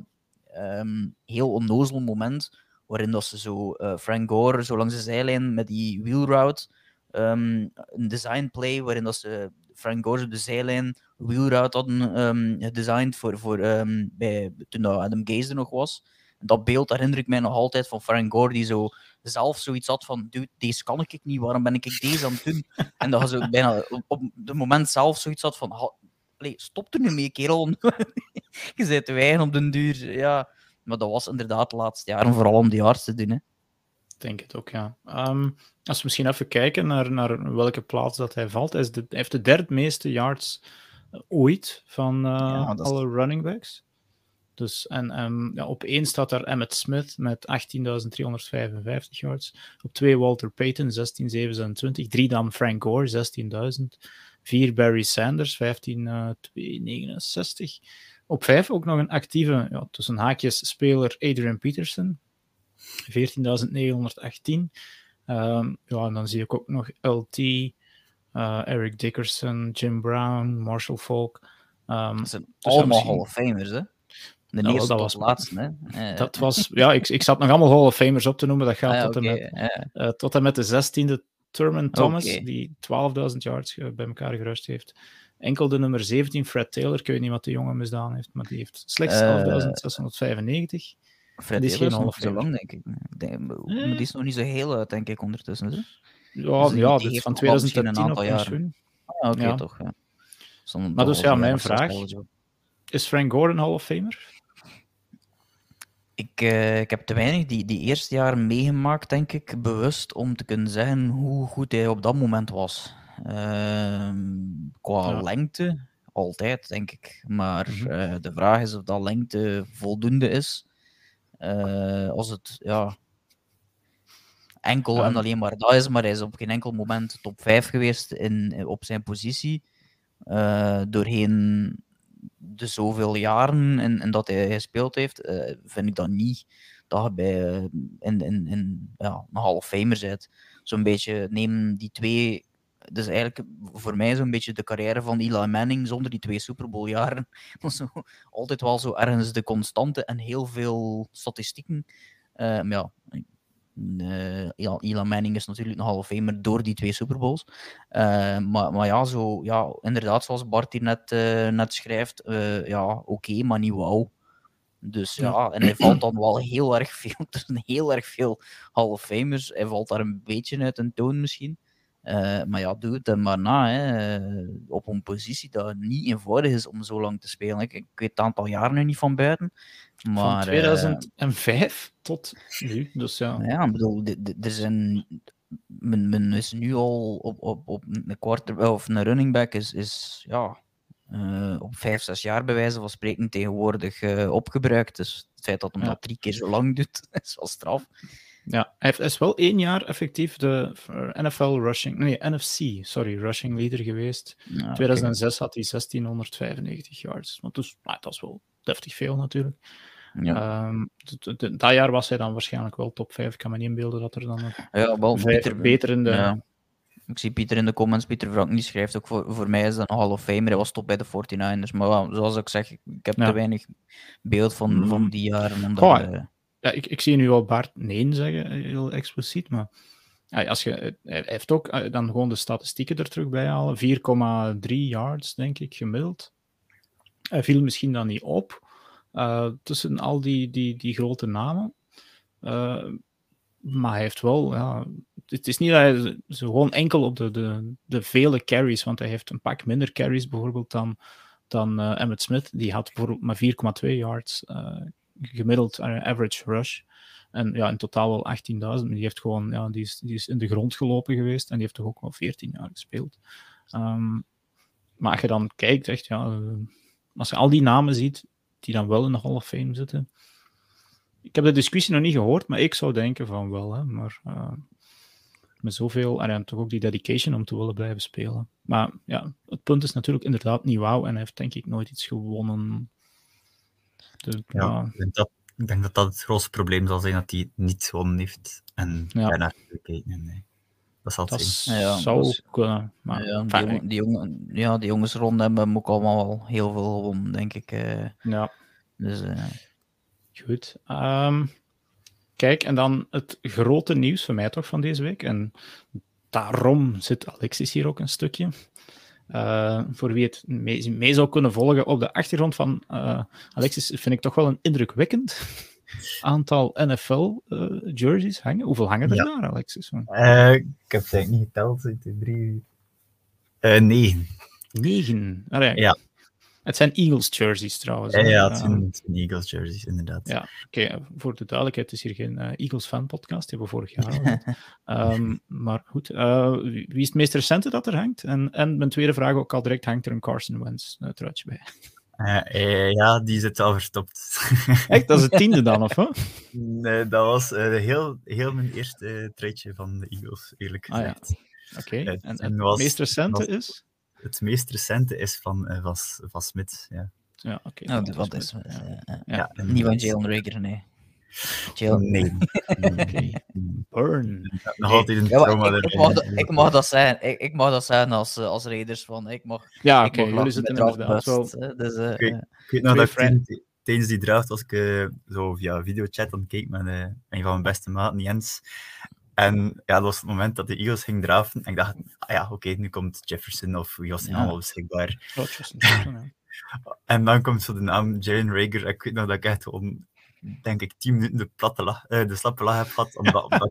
um, heel onnozel moment, waarin dat ze zo uh, Frank Gore zo langs de zijlijn met die wheel route, um, een design play waarin dat ze Frank Gore op de zijlijn wheelroute hadden um, gedesigned voor, voor, um, bij, toen Adam Gaze er nog was. En dat beeld herinner ik mij nog altijd van Frank Gore, die zo zelf zoiets had van, dude, deze kan ik niet, waarom ben ik deze aan het doen? [laughs] En dat zo bijna op het moment zelf zoiets had van, allee, stop er nu mee, kerel. [laughs] je bent te weinig op den duur. Ja, maar dat was inderdaad de laatste jaren vooral om die yards te doen. Hè denk het ook, ja. Um, als we misschien even kijken naar, naar welke plaats dat hij valt. Hij, is de, hij heeft de derde meeste yards ooit van uh, ja, alle running backs. Dus, en um, ja, op één staat daar Emmett Smith met 18.355 yards. Op twee Walter Payton, 16.727. Drie dan Frank Gore, 16.000. Vier Barry Sanders, 15.269. Op vijf ook nog een actieve, ja, tussen haakjes, speler Adrian Peterson, 14.918. Um, ja, en dan zie ik ook nog LT, uh, Eric Dickerson, Jim Brown, Marshall Falk. Um, dat zijn dus allemaal misschien... Hall of Famers, hè? De nou, eerste dat was laatste, hè? Dat was, ja, ik, ik zat nog allemaal Hall of Famers op te noemen. Dat gaat ah, tot, okay, en met, uh, tot en met de 16e. Thurman Thomas, okay. die 12.000 yards bij elkaar gerust heeft. Enkel de nummer 17, Fred Taylor, ik weet niet wat de jongen misdaan heeft, maar die heeft slechts 11.695. Fred die is geen half zo lang, denk ik. Maar die is nog niet zo heel uit, denk ik, ondertussen. Hè? Ja, dus ja dit van 2010 een aantal jaar. Ah, Oké, okay, ja. toch. Ja. Maar dus ja, mijn vraag. Is Frank Gordon Hall of Famer? Ik, uh, ik heb te weinig die, die eerste jaren meegemaakt, denk ik, bewust om te kunnen zeggen hoe goed hij op dat moment was. Uh, qua ja. lengte, altijd, denk ik. Maar mm -hmm. uh, de vraag is of dat lengte voldoende is. Uh, als het ja, enkel ja. en alleen maar dat is, maar hij is op geen enkel moment top 5 geweest in, op zijn positie. Uh, doorheen de zoveel jaren en, en dat hij gespeeld heeft, uh, vind ik dat niet dat je bij in, in, in ja, een half famer bent. Zo'n beetje neem die twee dus eigenlijk voor mij zo'n beetje de carrière van Eli Manning zonder die twee Super Bowl jaren. [laughs] zo, altijd wel zo ergens de constante en heel veel statistieken. Uh, maar ja, uh, Eli Manning is natuurlijk een Hall of Famer door die twee Super Bowls. Uh, maar, maar ja, zo, ja, inderdaad, zoals Bart hier net, net schrijft, ja, oké, okay, maar niet wauw. Dus ja, en hij valt dan wel heel erg veel. [laughs] Er zijn heel erg veel Hall of Famers. Hij valt daar een beetje uit een toon misschien. Uh, maar ja, doe het maar na. Hè. Uh, op een positie dat niet eenvoudig is om zo lang te spelen. Ik, ik weet het aantal jaren nu niet van buiten. Maar, van 2005 uh, tot nu. Dus ja. Ja, ik bedoel, er zijn. Men, men is nu al op, op, op een quarter of een running back is, is ja, op 5, 6 jaar bij wijze van spreken tegenwoordig opgebruikt. Dus het feit dat ja. dat drie keer zo lang [laughs] doet, is wel straf. Ja, hij is wel één jaar effectief de NFL rushing, nee, NFC, sorry, rushing leader geweest. In 2006 had hij 1695 yards. Want dus, nou, dat is wel deftig veel natuurlijk. Ja. Um, dat jaar was hij dan waarschijnlijk wel top 5. Ik kan me niet inbeelden dat er dan nog ja, wel, Pieter, beter in de... Ja. Ik zie Pieter in de comments, Pieter Frank die schrijft ook voor, voor mij is dat een Hall of Famer. Hij was top bij de 49ers. Maar zoals ik zeg, ik heb te weinig beeld van, mm. van die jaren. Omdat, uh, ja, ik, ik zie nu al Bart nee zeggen, heel expliciet, maar als je, hij heeft ook eh, dan gewoon de statistieken er terug bij halen. 4,3 yards, denk ik, gemiddeld. Hij viel misschien dan niet op tussen al die, die, die grote namen. Maar hij heeft wel, ja, het is niet dat hij gewoon enkel op de, de, de vele carries, want hij heeft een pak minder carries bijvoorbeeld dan, dan Emmett Smith. Die had bijvoorbeeld maar 4,2 yards gemiddeld average rush. En ja, in totaal wel 18.000. Die heeft gewoon, ja, die is, die is in de grond gelopen geweest en die heeft toch ook wel 14 jaar gespeeld. Um, maar als je dan kijkt, echt, ja, uh, als je al die namen ziet die dan wel in de Hall of Fame zitten. Ik heb de discussie nog niet gehoord, maar ik zou denken van wel. Hè, maar uh, met zoveel, en toch ook die dedication om te willen blijven spelen. Maar ja, het punt is natuurlijk inderdaad niet wauw en hij heeft denk ik nooit iets gewonnen de, ja, Ik, denk dat, ik denk dat dat het grootste probleem zal zijn, dat hij niet gewonnen heeft. En ja. daarna gekeken. Nee. Dat zal het zijn. Ja, zou dus, kunnen. Maar, ja, die, jongen, die, jongen, ja, die jongens rond hebben ook allemaal wel heel veel gewonnen, denk ik. Uh, ja. Dus, uh... Goed. Um, kijk, en dan het grote nieuws voor mij toch van deze week. En daarom zit Alexis hier ook een stukje. Uh, voor wie het mee, mee, zou kunnen volgen op de achtergrond van uh, Alexis, vind ik toch wel een indrukwekkend [laughs] aantal NFL-jerseys uh, hangen. Hoeveel hangen er ja. daar, Alexis? ik heb het eigenlijk niet geteld. Drie... negen. Negen? Ah, ja. Het zijn Eagles jerseys trouwens. Ja, ja het, zijn, Eagles jerseys, inderdaad. Ja, oké. voor de duidelijkheid, het is hier geen uh, Eagles fan podcast, die hebben we vorig jaar [laughs] um, maar goed, uh, wie is het meest recente dat er hangt? En, en mijn tweede vraag ook al direct, hangt er een Carson Wentz uh, truitje bij? Uh, ja, die zit al verstopt. [laughs] Echt, dat is het tiende dan, of wat? [laughs] Nee, dat was heel, heel mijn eerste truitje van de Eagles, eerlijk gezegd. Ah, ja. Oké, okay. en, en het meest recente was, is? Het meest recente is van, uh, van, van Smith. Ja, ja oké. Okay. Oh, wat is uh, ja, ja. Niet van Jalen Rager, nee. Jalen. Nee. okay. Burn. Nog altijd een trauma ik, ik, mag dat, ik mag dat zijn. Ik, ik mag dat zijn als, uh, als Raiders van. Ik mag, ja, oké. Okay. Jullie zitten inderdaad wel. Dus, uh, okay. Ik weet nog dat ik tijdens die draft was ik uh, zo via videochat aan het kijken met uh, een van mijn beste maten, Jens. En ja, dat was het moment dat de Eagles ging draven. En ik dacht, ah ja, oké, okay, nu komt Jefferson of wie was ja. allemaal beschikbaar. [laughs] en dan komt zo de naam Jalen Rager. Ik weet nog dat ik echt gewoon, denk ik, tien minuten de, platte lach, uh, de slappe lach heb gehad. Omdat, [laughs] omdat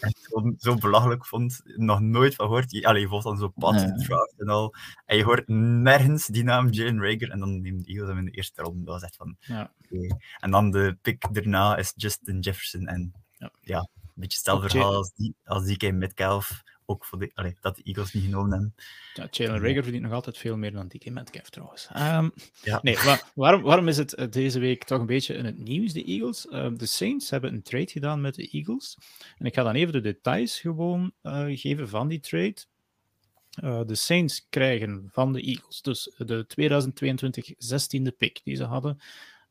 ik gewoon zo belachelijk vond. Nog nooit van gehoord. Allee, je volgt dan zo pad, ja. draft en al. En je hoort nergens die naam Jalen Rager. En dan neemt de Eagles hem in de eerste ronde. Dat was echt van, ja. Okay. En dan de pick daarna is Justin Jefferson. En ja, beetje hetzelfde verhaal als, die, als DK Metcalf. Ook voor de, allee, dat de Eagles niet genomen hebben. Ja, Jalen Rager verdient nog altijd veel meer dan DK Metcalf trouwens. Um, ja. Nee, waar, waarom, waarom is het deze week toch een beetje in het nieuws, de Eagles? Uh, de Saints hebben een trade gedaan met de Eagles. En ik ga dan even de details gewoon uh, geven van die trade. Uh, de Saints krijgen van de Eagles dus de 2022 16e pick die ze hadden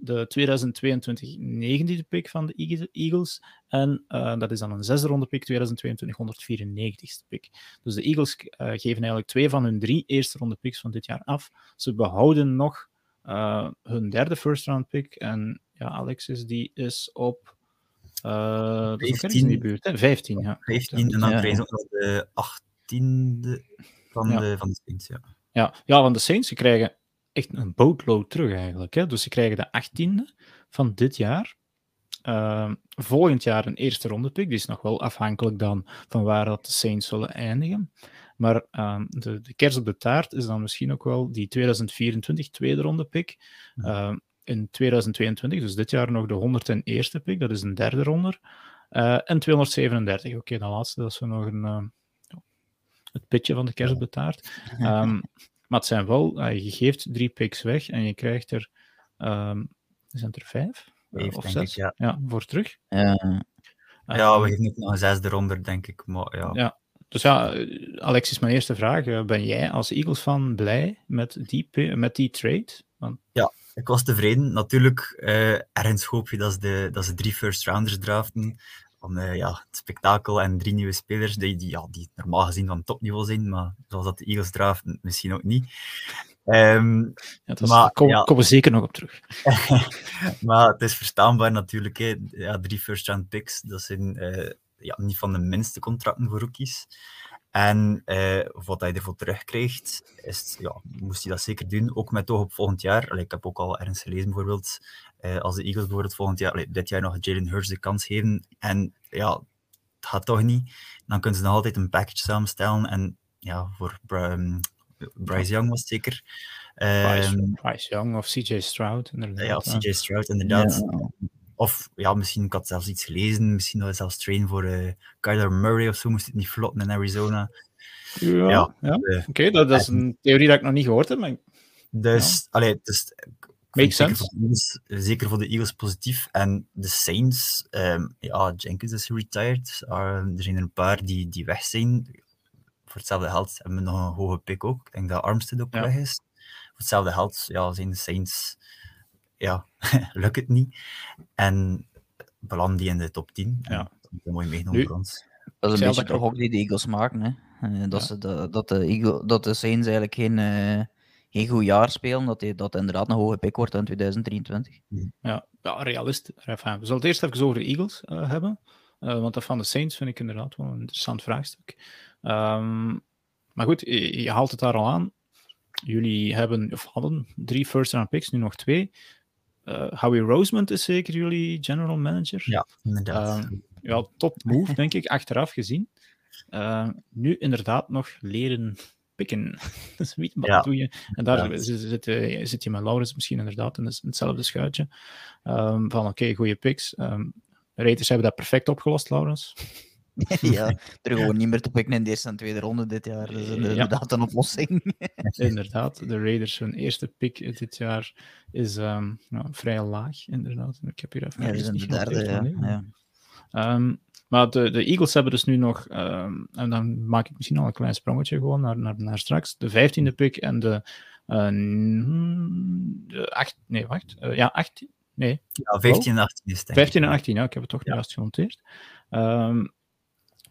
de 2022 negende pick van de Eagles. En uh, dat is dan een zesde ronde pick, 2022 194ste pick. Dus de Eagles uh, geven eigenlijk twee van hun drie eerste ronde picks van dit jaar af. Ze behouden nog uh, hun derde first round pick. En ja, Alexis die is op. Uh, 15 in buurt, hè? 15, ja. 15 en dan krijgen ze nog de 18e van, ja. de, van de Saints. Ja. Ja, ja, want de Saints krijgen echt een bootload terug eigenlijk. Hè? Dus ze krijgen de achttiende van dit jaar. Ehm, volgend jaar een eerste ronde pick. Die is nog wel afhankelijk dan van waar dat de Saints zullen eindigen. Maar ehm, de, de kers op de taart is dan misschien ook wel die 2024 tweede ronde pick. Ehm, in 2022, dus dit jaar nog de 101ste pick, dat is een derde ronde. Uh, en 237. Oké, okay, laatste, dat is nog een, uh, het pitje van de kers op de taart. Um, [laughs] maar het zijn wel, uh, je geeft drie picks weg en je krijgt er, um, zijn er vijf? Vijf, of zes? Ik, ja. ja. voor terug. ja, we geven nog een zesde ronde, denk ik. Maar, ja. ja. Dus ja, Alexis, mijn eerste vraag. Ben jij als Eagles-fan blij met die, met die trade? Want... Ja, ik was tevreden. Natuurlijk, uh, ergens hoop je dat ze, de, dat ze drie first-rounders draften. Om uh, ja, het spektakel en drie nieuwe spelers die, die, ja, die normaal gezien van topniveau zijn, maar zoals dat de Eagles draften, misschien ook niet. Um, ja, is, maar, kom, ja. komen we zeker nog op terug. [laughs] maar het is verstaanbaar natuurlijk. Hè. Ja, drie first-round picks, dat zijn uh, ja, niet van de minste contracten voor rookies. En uh, wat hij ervoor terugkrijgt, is, ja, moest hij dat zeker doen. Ook met oog op volgend jaar. Allee, ik heb ook al ergens gelezen, bijvoorbeeld, uh, als de Eagles bijvoorbeeld volgend jaar, dit jaar nog Jalen Hurts de kans geven. En ja, het gaat toch niet. Dan kunnen ze nog altijd een package samenstellen. En ja, voor um, Bryce Young was het zeker. Bryce, um, Bryce Young of CJ Stroud, inderdaad. Ja, CJ Stroud, inderdaad. Of ja, misschien, ik had zelfs iets gelezen, misschien dat we zelfs trainen voor uh, Kyler Murray of zo, moest het niet vlotten in Arizona. Ja, ja, ja. Uh, oké, okay, dat, dat, is een theorie dat ik nog niet gehoord heb. Maar... Dus, ja. allee, dus Makes sense. Zeker voor, Eagles, zeker voor de Eagles positief. En de Saints, um, ja, Jenkins is retired. Uh, er zijn er een paar die, die weg zijn. Voor hetzelfde geld hebben we nog een hoge pick ook. Ik denk dat Armstead ook ja. weg is. Voor hetzelfde geld ja, zijn de Saints ja, [laughs] lukt het niet. En beland die in de top 10. Ja. Dat is mooi meegenomen voor ons. Dat is een beetje de gok die de Eagles maken. Hè? Uh, dat, ja. ze de, dat, de Eagle, dat de Saints eigenlijk geen, uh, geen goed jaar spelen, dat, die, dat inderdaad een hoge pick wordt in 2023. Ja, ja realist. We zullen het eerst even over de Eagles uh, hebben. want dat van de Saints vind ik inderdaad wel een interessant vraagstuk. Um, maar goed, je, je, haalt het daar al aan. Jullie hebben, of hadden drie first round picks, nu nog twee. Uh, Howie Roseman is zeker jullie general manager. Ja, inderdaad. Uh, ja, top move, denk ik, achteraf gezien. Uh, nu inderdaad nog leren pikken. [laughs] wat ja. doe je. En daar ja. zit, zit, zit, je met Laurens misschien inderdaad in hetzelfde schuitje. Um, van oké, okay, goede picks. Um, Raiders hebben dat perfect opgelost, Laurens. [laughs] ja, [laughs] er gewoon niet meer te pikken in de eerste en tweede ronde dit jaar. Dat is inderdaad ja. een oplossing. inderdaad, de Raiders, hun eerste pick dit jaar is um, nou, vrij laag, inderdaad. Ik heb hier even... Ja, dat is de derde, ja. ja. Um, maar de, de, Eagles hebben dus nu nog, um, en dan maak ik misschien al een klein sprongetje gewoon naar, naar, naar straks, de vijftiende pick en de, uh, de acht, nee, wacht, uh, ja, 18, nee. Ja, 15 en 18 is het. 15 en 18, ja, ik heb het toch ja. juist genoteerd. Um,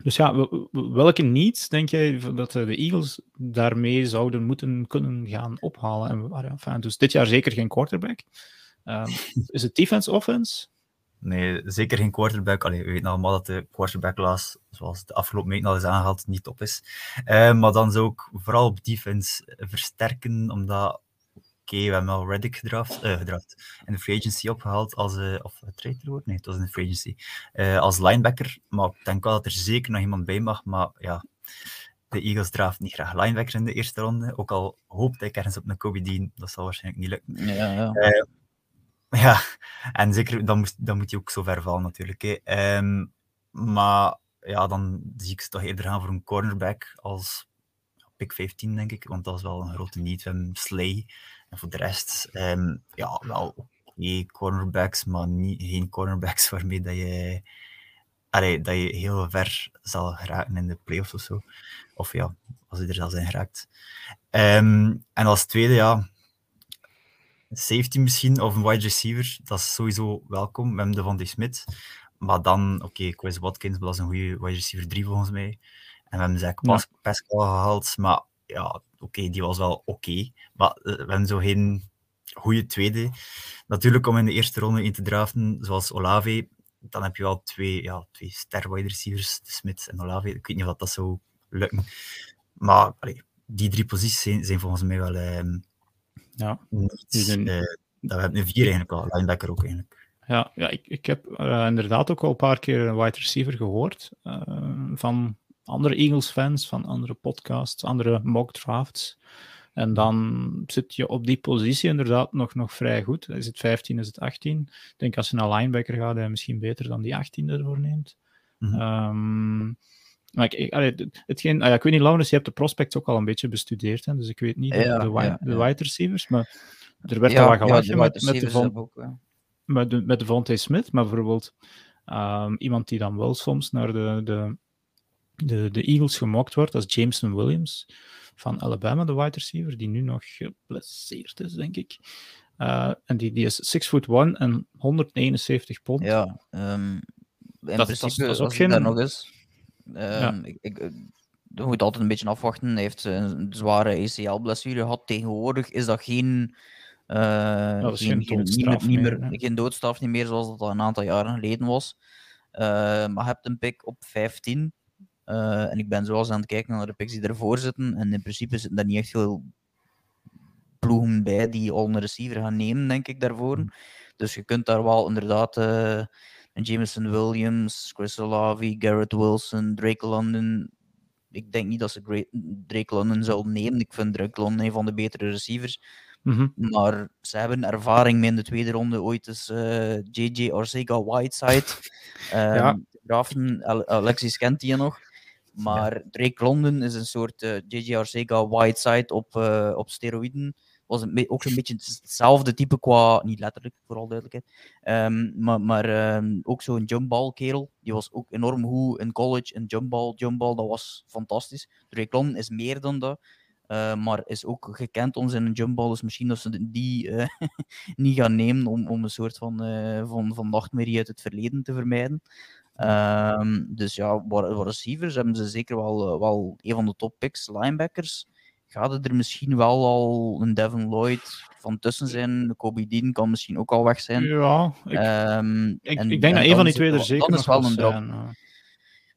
dus ja, welke needs denk jij dat de Eagles daarmee zouden moeten kunnen gaan ophalen? En, enfin, dus dit jaar zeker geen quarterback. Um, is het defense, offense? Nee, zeker geen quarterback. Allee, we weten allemaal dat de quarterback class, zoals de afgelopen weken al is aangehaald, niet top is. Uh, maar dan zou ik vooral op defense versterken, omdat okay, we hebben al Reddick gedraft, uh, gedraft en de free agency opgehaald als, uh, of trade wordt? Nee, het was in de free agency. Als linebacker, maar ik denk wel dat er zeker nog iemand bij mag, maar ja, de Eagles draft niet graag linebacker in de eerste ronde, ook al hoopte ik ergens op een Kobe Dean, dat zal waarschijnlijk niet lukken. Ja, ja. [laughs] ja. en zeker, dan moet, dan moet je ook zo ver vallen natuurlijk. Um, maar ja, dan zie ik ze toch eerder gaan voor een cornerback als pick 15, denk ik, want dat is wel een grote. We hebben Slay, en voor de rest, um, ja, wel okay, cornerbacks, maar niet, geen cornerbacks [laughs] waarmee dat je, dat je heel ver zal geraken in de playoffs of zo. Of ja, als je er zal zijn geraakt. Um, en als tweede, ja, safety misschien, of een wide receiver, dat is sowieso welkom. We hebben de Van die Smith. Maar dan, oké, okay, Chris Watkins, dat is een goede wide receiver 3 volgens mij. En we hebben Zach Pas Pascal gehaald, maar ja, oké, okay, die was wel oké. Okay, maar uh, we hebben zo geen goede tweede. Natuurlijk om in de eerste ronde in te draften, zoals Olave, dan heb je wel twee, ja, twee ster wide receivers, de Smith en Olave. Ik weet niet of dat, dat zou lukken. Maar allee, die drie posities zijn, zijn volgens mij wel, um, Ja. Niet, uh, dat we hebben een vier eigenlijk al, linebacker ook eigenlijk. Ja, ja ik, ik heb uh, inderdaad ook al een paar keer een wide receiver gehoord uh, van andere Eagles-fans, van andere podcasts, andere mock drafts. En dan zit je op die positie inderdaad nog, nog vrij goed. Is het 15, is het 18? Ik denk als je naar linebacker gaat, hij misschien beter dan die 18 ervoor neemt. Mm -hmm. um, maar ik, allee, hetgeen, ah ja, ik weet niet, Laurens, je hebt de prospects ook al een beetje bestudeerd, hè, dus ik weet niet ja, de, de, wide receivers, maar er werd al wat gelachen met, met, de von, ook, met, de, met de Vontae Smith, maar bijvoorbeeld um, iemand die dan wel soms naar de, de, de, de Eagles gemokt wordt, dat is Jameson Williams van Alabama, de wide receiver, die nu nog geblesseerd is, denk ik. Uh, en die, die is 6 foot 1 en 171 pond. Ja, um, in dat, principe, dat, dat is ook geen... nog ja. ik, ik, je moet altijd een beetje afwachten. Hij heeft een zware ACL-blessure gehad. Tegenwoordig is dat geen, uh, ja, geen, geen, niet meer, geen doodstraf niet meer zoals dat al een aantal jaren geleden was. Uh, maar je hebt een pick op 15. Uh, en ik ben zoals aan het kijken naar de picks die ervoor zitten. En in principe zitten daar niet echt veel ploegen bij die al een receiver gaan nemen, denk ik, daarvoor. Dus je kunt daar wel inderdaad Jameson Williams, Chris Olavi, Garrett Wilson, Drake London. Ik denk niet dat ze Drake London zal nemen. Ik vind Drake London een van de betere receivers. Mm -hmm. Maar ze hebben ervaring mee in de tweede ronde ooit eens uh, eh, JJ Arcega Whiteside. Um, [laughs] ja. Grafen, Alexis kent die nog. Maar. Drake London is een soort uh, JJ Arcega Whiteside op, uh, op steroïden was een, ook een beetje hetzelfde type qua, niet letterlijk, vooral duidelijkheid, um, maar, maar um, ook zo'n jumpball kerel. Die was ook enorm goed in college, in jumpball. Jumpball, dat was fantastisch. Drake is meer dan dat. Uh, maar is ook gekend om zijn jumpball, dus misschien dat ze die uh, [laughs] niet gaan nemen om, om een soort van, uh, van, van nachtmerrie uit het verleden te vermijden. Um, dus ja, voor receivers hebben ze zeker wel, wel een van de top picks. Linebackers gaat er misschien wel al een Devin Lloyd van tussen zijn. De Kobe Dean kan misschien ook al weg zijn. Ja, ik, um, ik, en, ik denk dat een van die twee er zeker nog wel een drop. Zijn,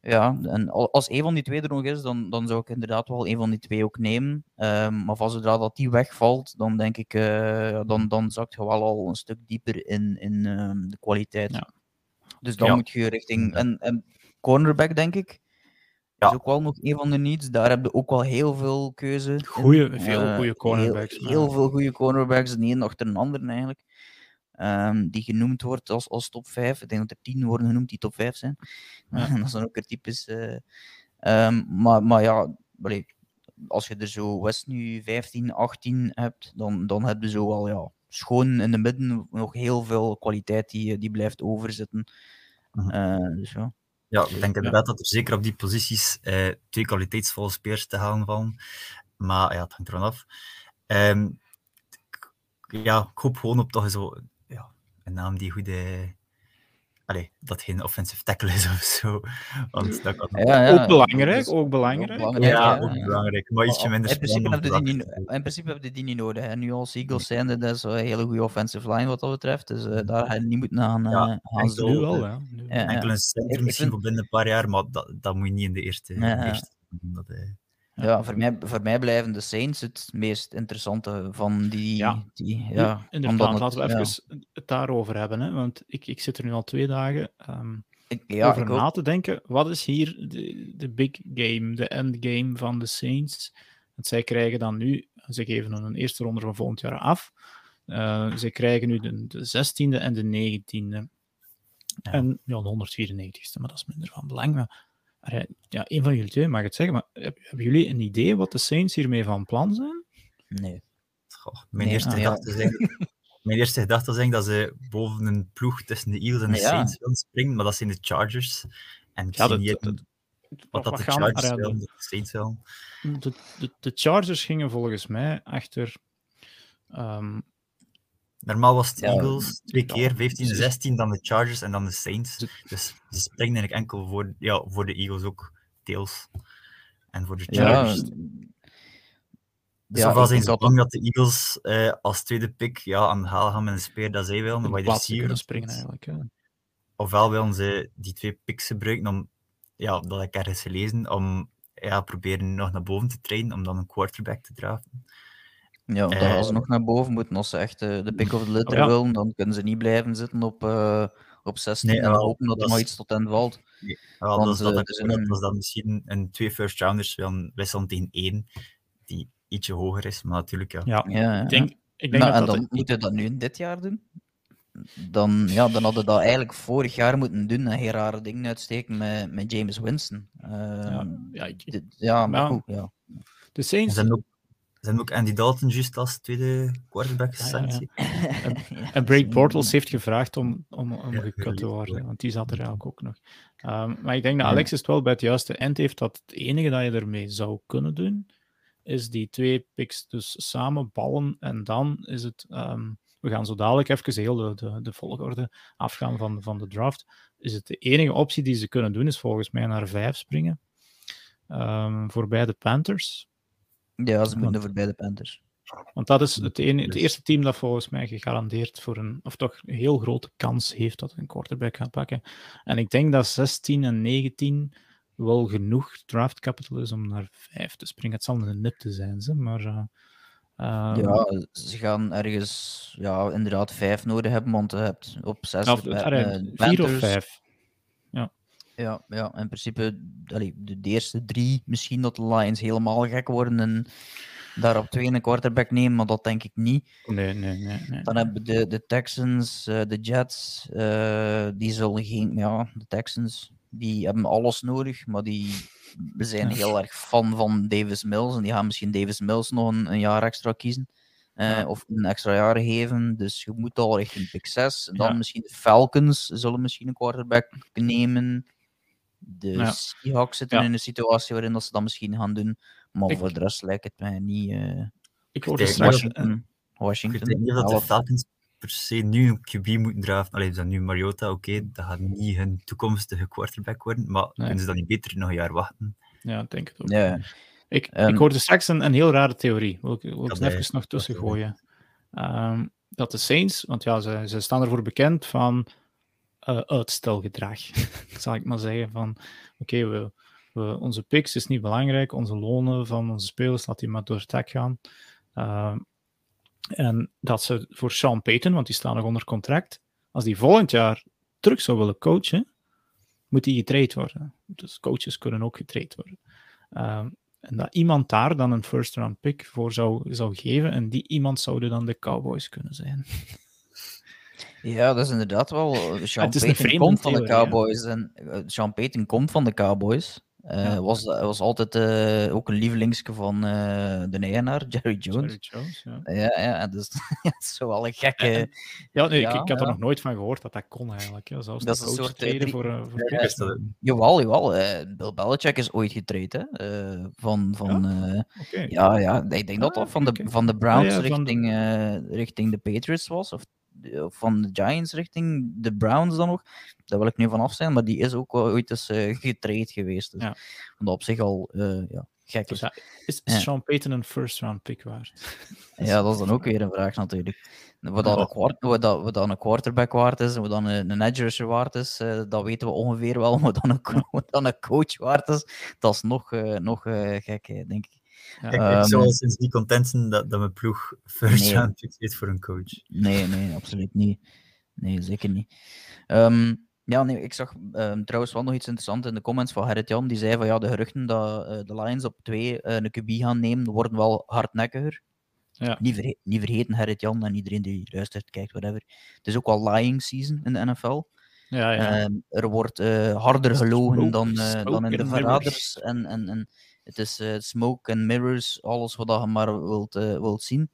ja, en als een van die twee er nog is, dan, dan zou ik inderdaad wel een van die twee ook nemen. Um, maar van zodra dat die wegvalt, dan denk ik, uh, dan, dan zakt je wel al een stuk dieper in, in um, de kwaliteit. Ja. Dus dan ja. moet je richting. En, en cornerback, denk ik. Ja. is ook wel nog een van de needs. Daar heb je ook wel heel veel keuze. Goeie, veel uh, goede cornerbacks. Heel, heel veel goede cornerbacks, de een achter een ander eigenlijk. Um, die genoemd wordt als, als top 5. Ik denk dat er 10 worden genoemd die top 5 zijn. Ja. [laughs] dat is dan ook er typisch. Uh, um, maar, maar ja, allee, als je er zo West nu 15, 18 hebt, dan, dan heb je zo wel ja, schoon in de midden nog heel veel kwaliteit die, die blijft overzitten. Uh, dus ja. Ja, ik denk inderdaad dat er zeker op die posities eh, twee kwaliteitsvolle spelers te halen vallen. Maar ja, het hangt ervan af. Um, ja, ik hoop gewoon op toch zo ja, een naam die goed, allee, dat geen offensive tackle is [laughs] of zo. Want dat kan ja, ja. Ook belangrijk, ook belangrijk. Ook belangrijk ja, ook belangrijk, maar ietsje minder in principe, heb je die niet, in principe heb je die niet nodig. Hè. Nu als Eagles zijn, dat is een hele goede offensive line wat dat betreft. Dus uh, daar ga je niet moeten aan, uh, aan zo. Nu wel, ja. Enkel een center misschien voor binnen een paar jaar, maar dat, dat moet je niet in de eerste... Eerste dat, ja, voor mij, voor mij blijven de Saints het meest interessante van die. Ja, die, ja inderdaad. Laten we even ja. het daarover hebben. Hè? Want ik, ik zit er nu al twee dagen um, ik, ja, over na te denken. Wat is hier de, de big game, de endgame van de Saints? Want zij krijgen dan nu, ze geven een eerste ronde van volgend jaar af. Uh, ze krijgen nu de, de 16e en de 19e. Ja. En ja, de 194ste, maar dat is minder van belang. Maar ja, een van jullie twee mag het zeggen, maar hebben jullie een idee wat de Saints hiermee van plan zijn? Nee. Goh, mijn, nee, eerste ah, gedachte ja. is [laughs] mijn eerste gedachte is dat ze boven een ploeg tussen de Eagles en de ja. Saints willen springen, maar dat zijn de Chargers. En ik ja, zie niet dat, wat, dat de Chargers willen, de Saints willen. De, de, de, Chargers gingen volgens mij achter um, Normaal was het ja, Eagles twee keer, 15 en 16, dan de Chargers en dan de Saints. Dus ze springen eigenlijk enkel voor, ja, voor de Eagles ook, deels. En voor de Chargers. Ja, dus ja, was eens bang dat de Eagles uh, als tweede pick ja, aan de haal gaan met een speer dat zij willen, wide receiver. springen eigenlijk. Ja. Ofwel willen ze die twee picks gebruiken om, ja, dat ik ergens gelezen, om ja, proberen nog naar boven te trainen, om dan een quarterback te draven. Ja, dan gaan ze nog naar boven moeten. Als ze echt de pick of the litter oh, willen, dan kunnen ze niet blijven zitten op, op 16 nee, en hopen dat er maar iets tot hen valt. Nee, wel, dat, is dat, dat, een... dat dan misschien een twee first rounders wel wisselen tegen één die ietsje hoger is, maar natuurlijk ja. Ja, ja, ik denk, ik denk nou, dat en dan moet je dat nu in dit jaar doen? Dan, ja, dan hadden dat eigenlijk vorig jaar moeten doen en geen rare dingen uitsteken met, met James Winston. Uh, ja, ja, ik... ja, maar goed, ja. De Saints... Zijn ook, Andy Dalton juist als tweede quarterback gesanctie. [laughs] Ja, en, en Blake Bortles heeft gevraagd om, om, om gekut te worden, want die zat er eigenlijk ook nog. Um, maar ik denk dat Alex het wel bij het juiste eind heeft, dat het enige dat je ermee zou kunnen doen, is die twee picks dus samen ballen en dan is het... Um, we gaan zo dadelijk even heel de, de, de, volgorde afgaan van, van de draft. Is het de enige optie die ze kunnen doen, is volgens mij naar vijf springen. Um, voor beide Panthers. Ja, ze moeten voor beide Panthers. Want dat is het, ene, het eerste team dat volgens mij gegarandeerd voor een, of toch een heel grote kans heeft dat een quarterback gaat pakken. En ik denk dat 16 en 19 wel genoeg draft capital is om naar 5 te springen. Het zal een nip te zijn, ze, maar. Uh, ja, ze gaan ergens ja, inderdaad 5 nodig hebben, want je hebt op 6 of, uh, 4 of 5. Ja. Ja, in principe allee, de, de, eerste drie, misschien dat de Lions helemaal gek worden en daar op twee een quarterback nemen, maar dat denk ik niet. Nee, nee, nee. nee. Dan hebben we de, de Texans, uh, de Jets, uh, die zullen geen, ja, de Texans, die hebben alles nodig, maar die we zijn heel erg fan van Davis Mills en die gaan misschien Davis Mills nog een, een jaar extra kiezen. Uh, of een extra jaar geven. Dus je moet al richting pick 6. En dan ja. misschien de Falcons zullen misschien een quarterback nemen. De ja. Seahawks zitten in een situatie waarin dat ze dat misschien gaan doen. Maar ik, voor de rest lijkt het mij niet. Uh, ik hoorde straks. Washington. Washington. Ik denk niet dat de Falcons per se nu een QB moeten draven. Alleen dan nu Mariota, oké, okay, dat gaat niet hun toekomstige quarterback worden. Maar nee. kunnen ze dan niet beter nog een jaar wachten? Ja, ik denk het ook. Ja. Ik, um, ik hoorde straks een, een heel rare theorie. Wil ik, wil ik even nog tussen gooien. Um, dat de Saints, want ja, ze, ze staan ervoor bekend van uh, uitstelgedrag. [laughs] zal ik maar zeggen. Van oké, we, we, onze picks is niet belangrijk, onze lonen van onze spelers, laat die maar door het dak gaan. Uh, en dat ze voor Sean Payton, want die staan nog onder contract, als die volgend jaar terug zou willen coachen, moet die getraind worden. Dus coaches kunnen ook getraind worden. Uh, en dat iemand daar dan een first round pick voor zou, zou geven, en die iemand zouden dan de Cowboys kunnen zijn. [laughs] Ja, dat is inderdaad wel. Sean Payton komt van de Cowboys. En uh, Sean Payton komt van de Cowboys. Uh, ja. was, was altijd uh, ook een lievelingske van uh, de eigenaar, [laughs] Jerry Jones. Jerry Jones ja. Ja, ja dus [laughs] dat is zo wel een gekke... Ja, nee, ja, ik, ik had er nog nooit van gehoord dat dat kon eigenlijk. Ja, zelfs dat is een soort treden voor... voor ja, jawel, jawel. Bill Belichick is ooit getraind, hè. van... van ja? Okay. ja, ja, ik denk dat dat van de, van de Browns richting, de... richting de Patriots was, of van de Giants richting de Browns dan nog. Daar wil ik nu vanaf zijn, maar die is ook ooit eens uh, getraind geweest. Dus ja. dat op zich al uh, ja, gek is. Dus ja, is, is Sean Payton een first round pick waard? [laughs] ja, dat is dan ook weer een vraag natuurlijk. Wat dan, een, kwart, wat wat dan een quarterback waard is, wat dan een, een edge rusher waard is, uh, dat weten we ongeveer wel. [laughs] Maar dan een, wat dan een coach waard is, dat is nog, nog gek, denk ik. Ja. Ik, um, ik zou sinds niet content zijn dat, dat mijn ploeg [laughs] first nee. round voor een coach. Nee, nee, absoluut niet. Nee, zeker niet. Um, ja, nee, ik zag um, trouwens wel nog iets interessants in de comments van Gerrit Jan. Die zei van ja, de geruchten dat uh, de Lions op twee uh, een QB gaan nemen, worden wel hardnekkiger. Ja. Niet, verge niet vergeten, Gerrit Jan en iedereen die luistert, kijkt, whatever. Het is ook wel lying season in de NFL. Ja, ja. Um, er wordt uh, harder gelogen dan, dan in de verraders. En, en, en het is uh, smoke and mirrors, alles wat je maar wilt, uh, wilt zien.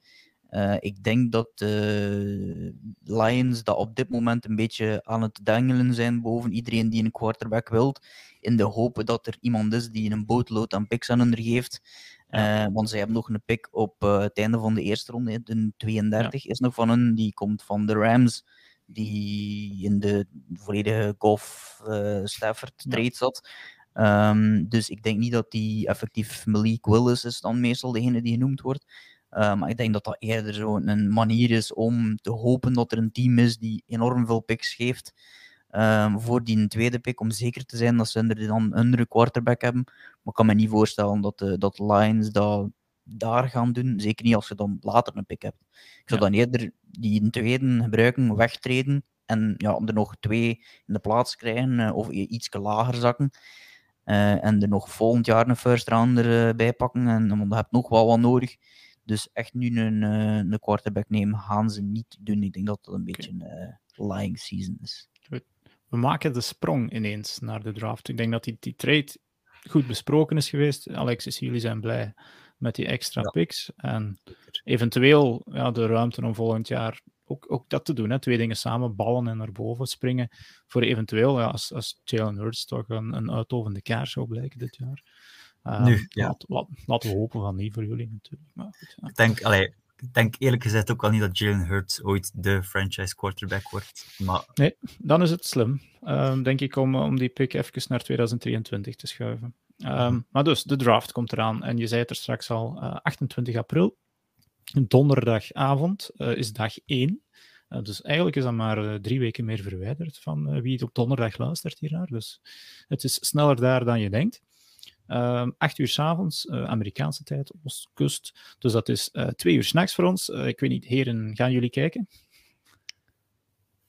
Uh, ik denk dat de Lions dat op dit moment een beetje aan het dengelen zijn boven iedereen die een quarterback wilt. In de hoop dat er iemand is die een bootload aan picks aan hun geeft. Ja. want zij hebben nog een pick op het einde van de eerste ronde. De 32 ja. is nog van hun. Die komt van de Rams die in de volledige golf Stafford trade zat. Um, dus ik denk niet dat die effectief Malik Willis is dan meestal degene die genoemd wordt. Uh, maar ik denk dat dat eerder zo een manier is om te hopen dat er een team is die enorm veel picks geeft um, voor die tweede pick, om zeker te zijn dat ze er dan een quarterback hebben. Maar ik kan me niet voorstellen dat de, dat Lions dat daar gaan doen. Zeker niet als je dan later een pick hebt. Ik zou dan eerder die tweede gebruiken, wegtreden en ja, er nog twee in de plaats krijgen uh, of iets lager zakken. Uh, en er nog volgend jaar een first rounder uh, bij pakken. En, want je hebt nog wel wat nodig. Dus echt nu een, een quarterback nemen gaan ze niet doen. Ik denk dat dat een beetje een lying season is. We maken de sprong ineens naar de draft. Ik denk dat die, die trade goed besproken is geweest. Alexis, jullie zijn blij met die extra picks. En eventueel ja, de ruimte om volgend jaar ook, ook dat te doen. Hè. Twee dingen samen, ballen en naar boven springen. Voor eventueel, ja, als, als Jalen Hurts toch een, een uitovende kaars zou blijken dit jaar. Um, nu, ja. laat, laten we hopen van niet voor jullie natuurlijk. Maar goed, ja. Ik denk, allee, ik denk eerlijk gezegd ook wel niet dat Jalen Hurts ooit de franchise quarterback wordt. Maar... Nee, dan is het slim, um, denk ik, om, om die pick even naar 2023 te schuiven. Um, Maar dus, de draft komt eraan. En je zei het er straks al, uh, 28 april. Donderdagavond uh, is dag 1. Uh, dus eigenlijk is dat maar uh, drie weken meer verwijderd van wie het op donderdag luistert hiernaar. Dus het is sneller daar dan je denkt. Uh, acht uur s'avonds, Amerikaanse tijd, Oostkust. Dus dat is twee uur s'nachts voor ons. ik weet niet, heren, gaan jullie kijken?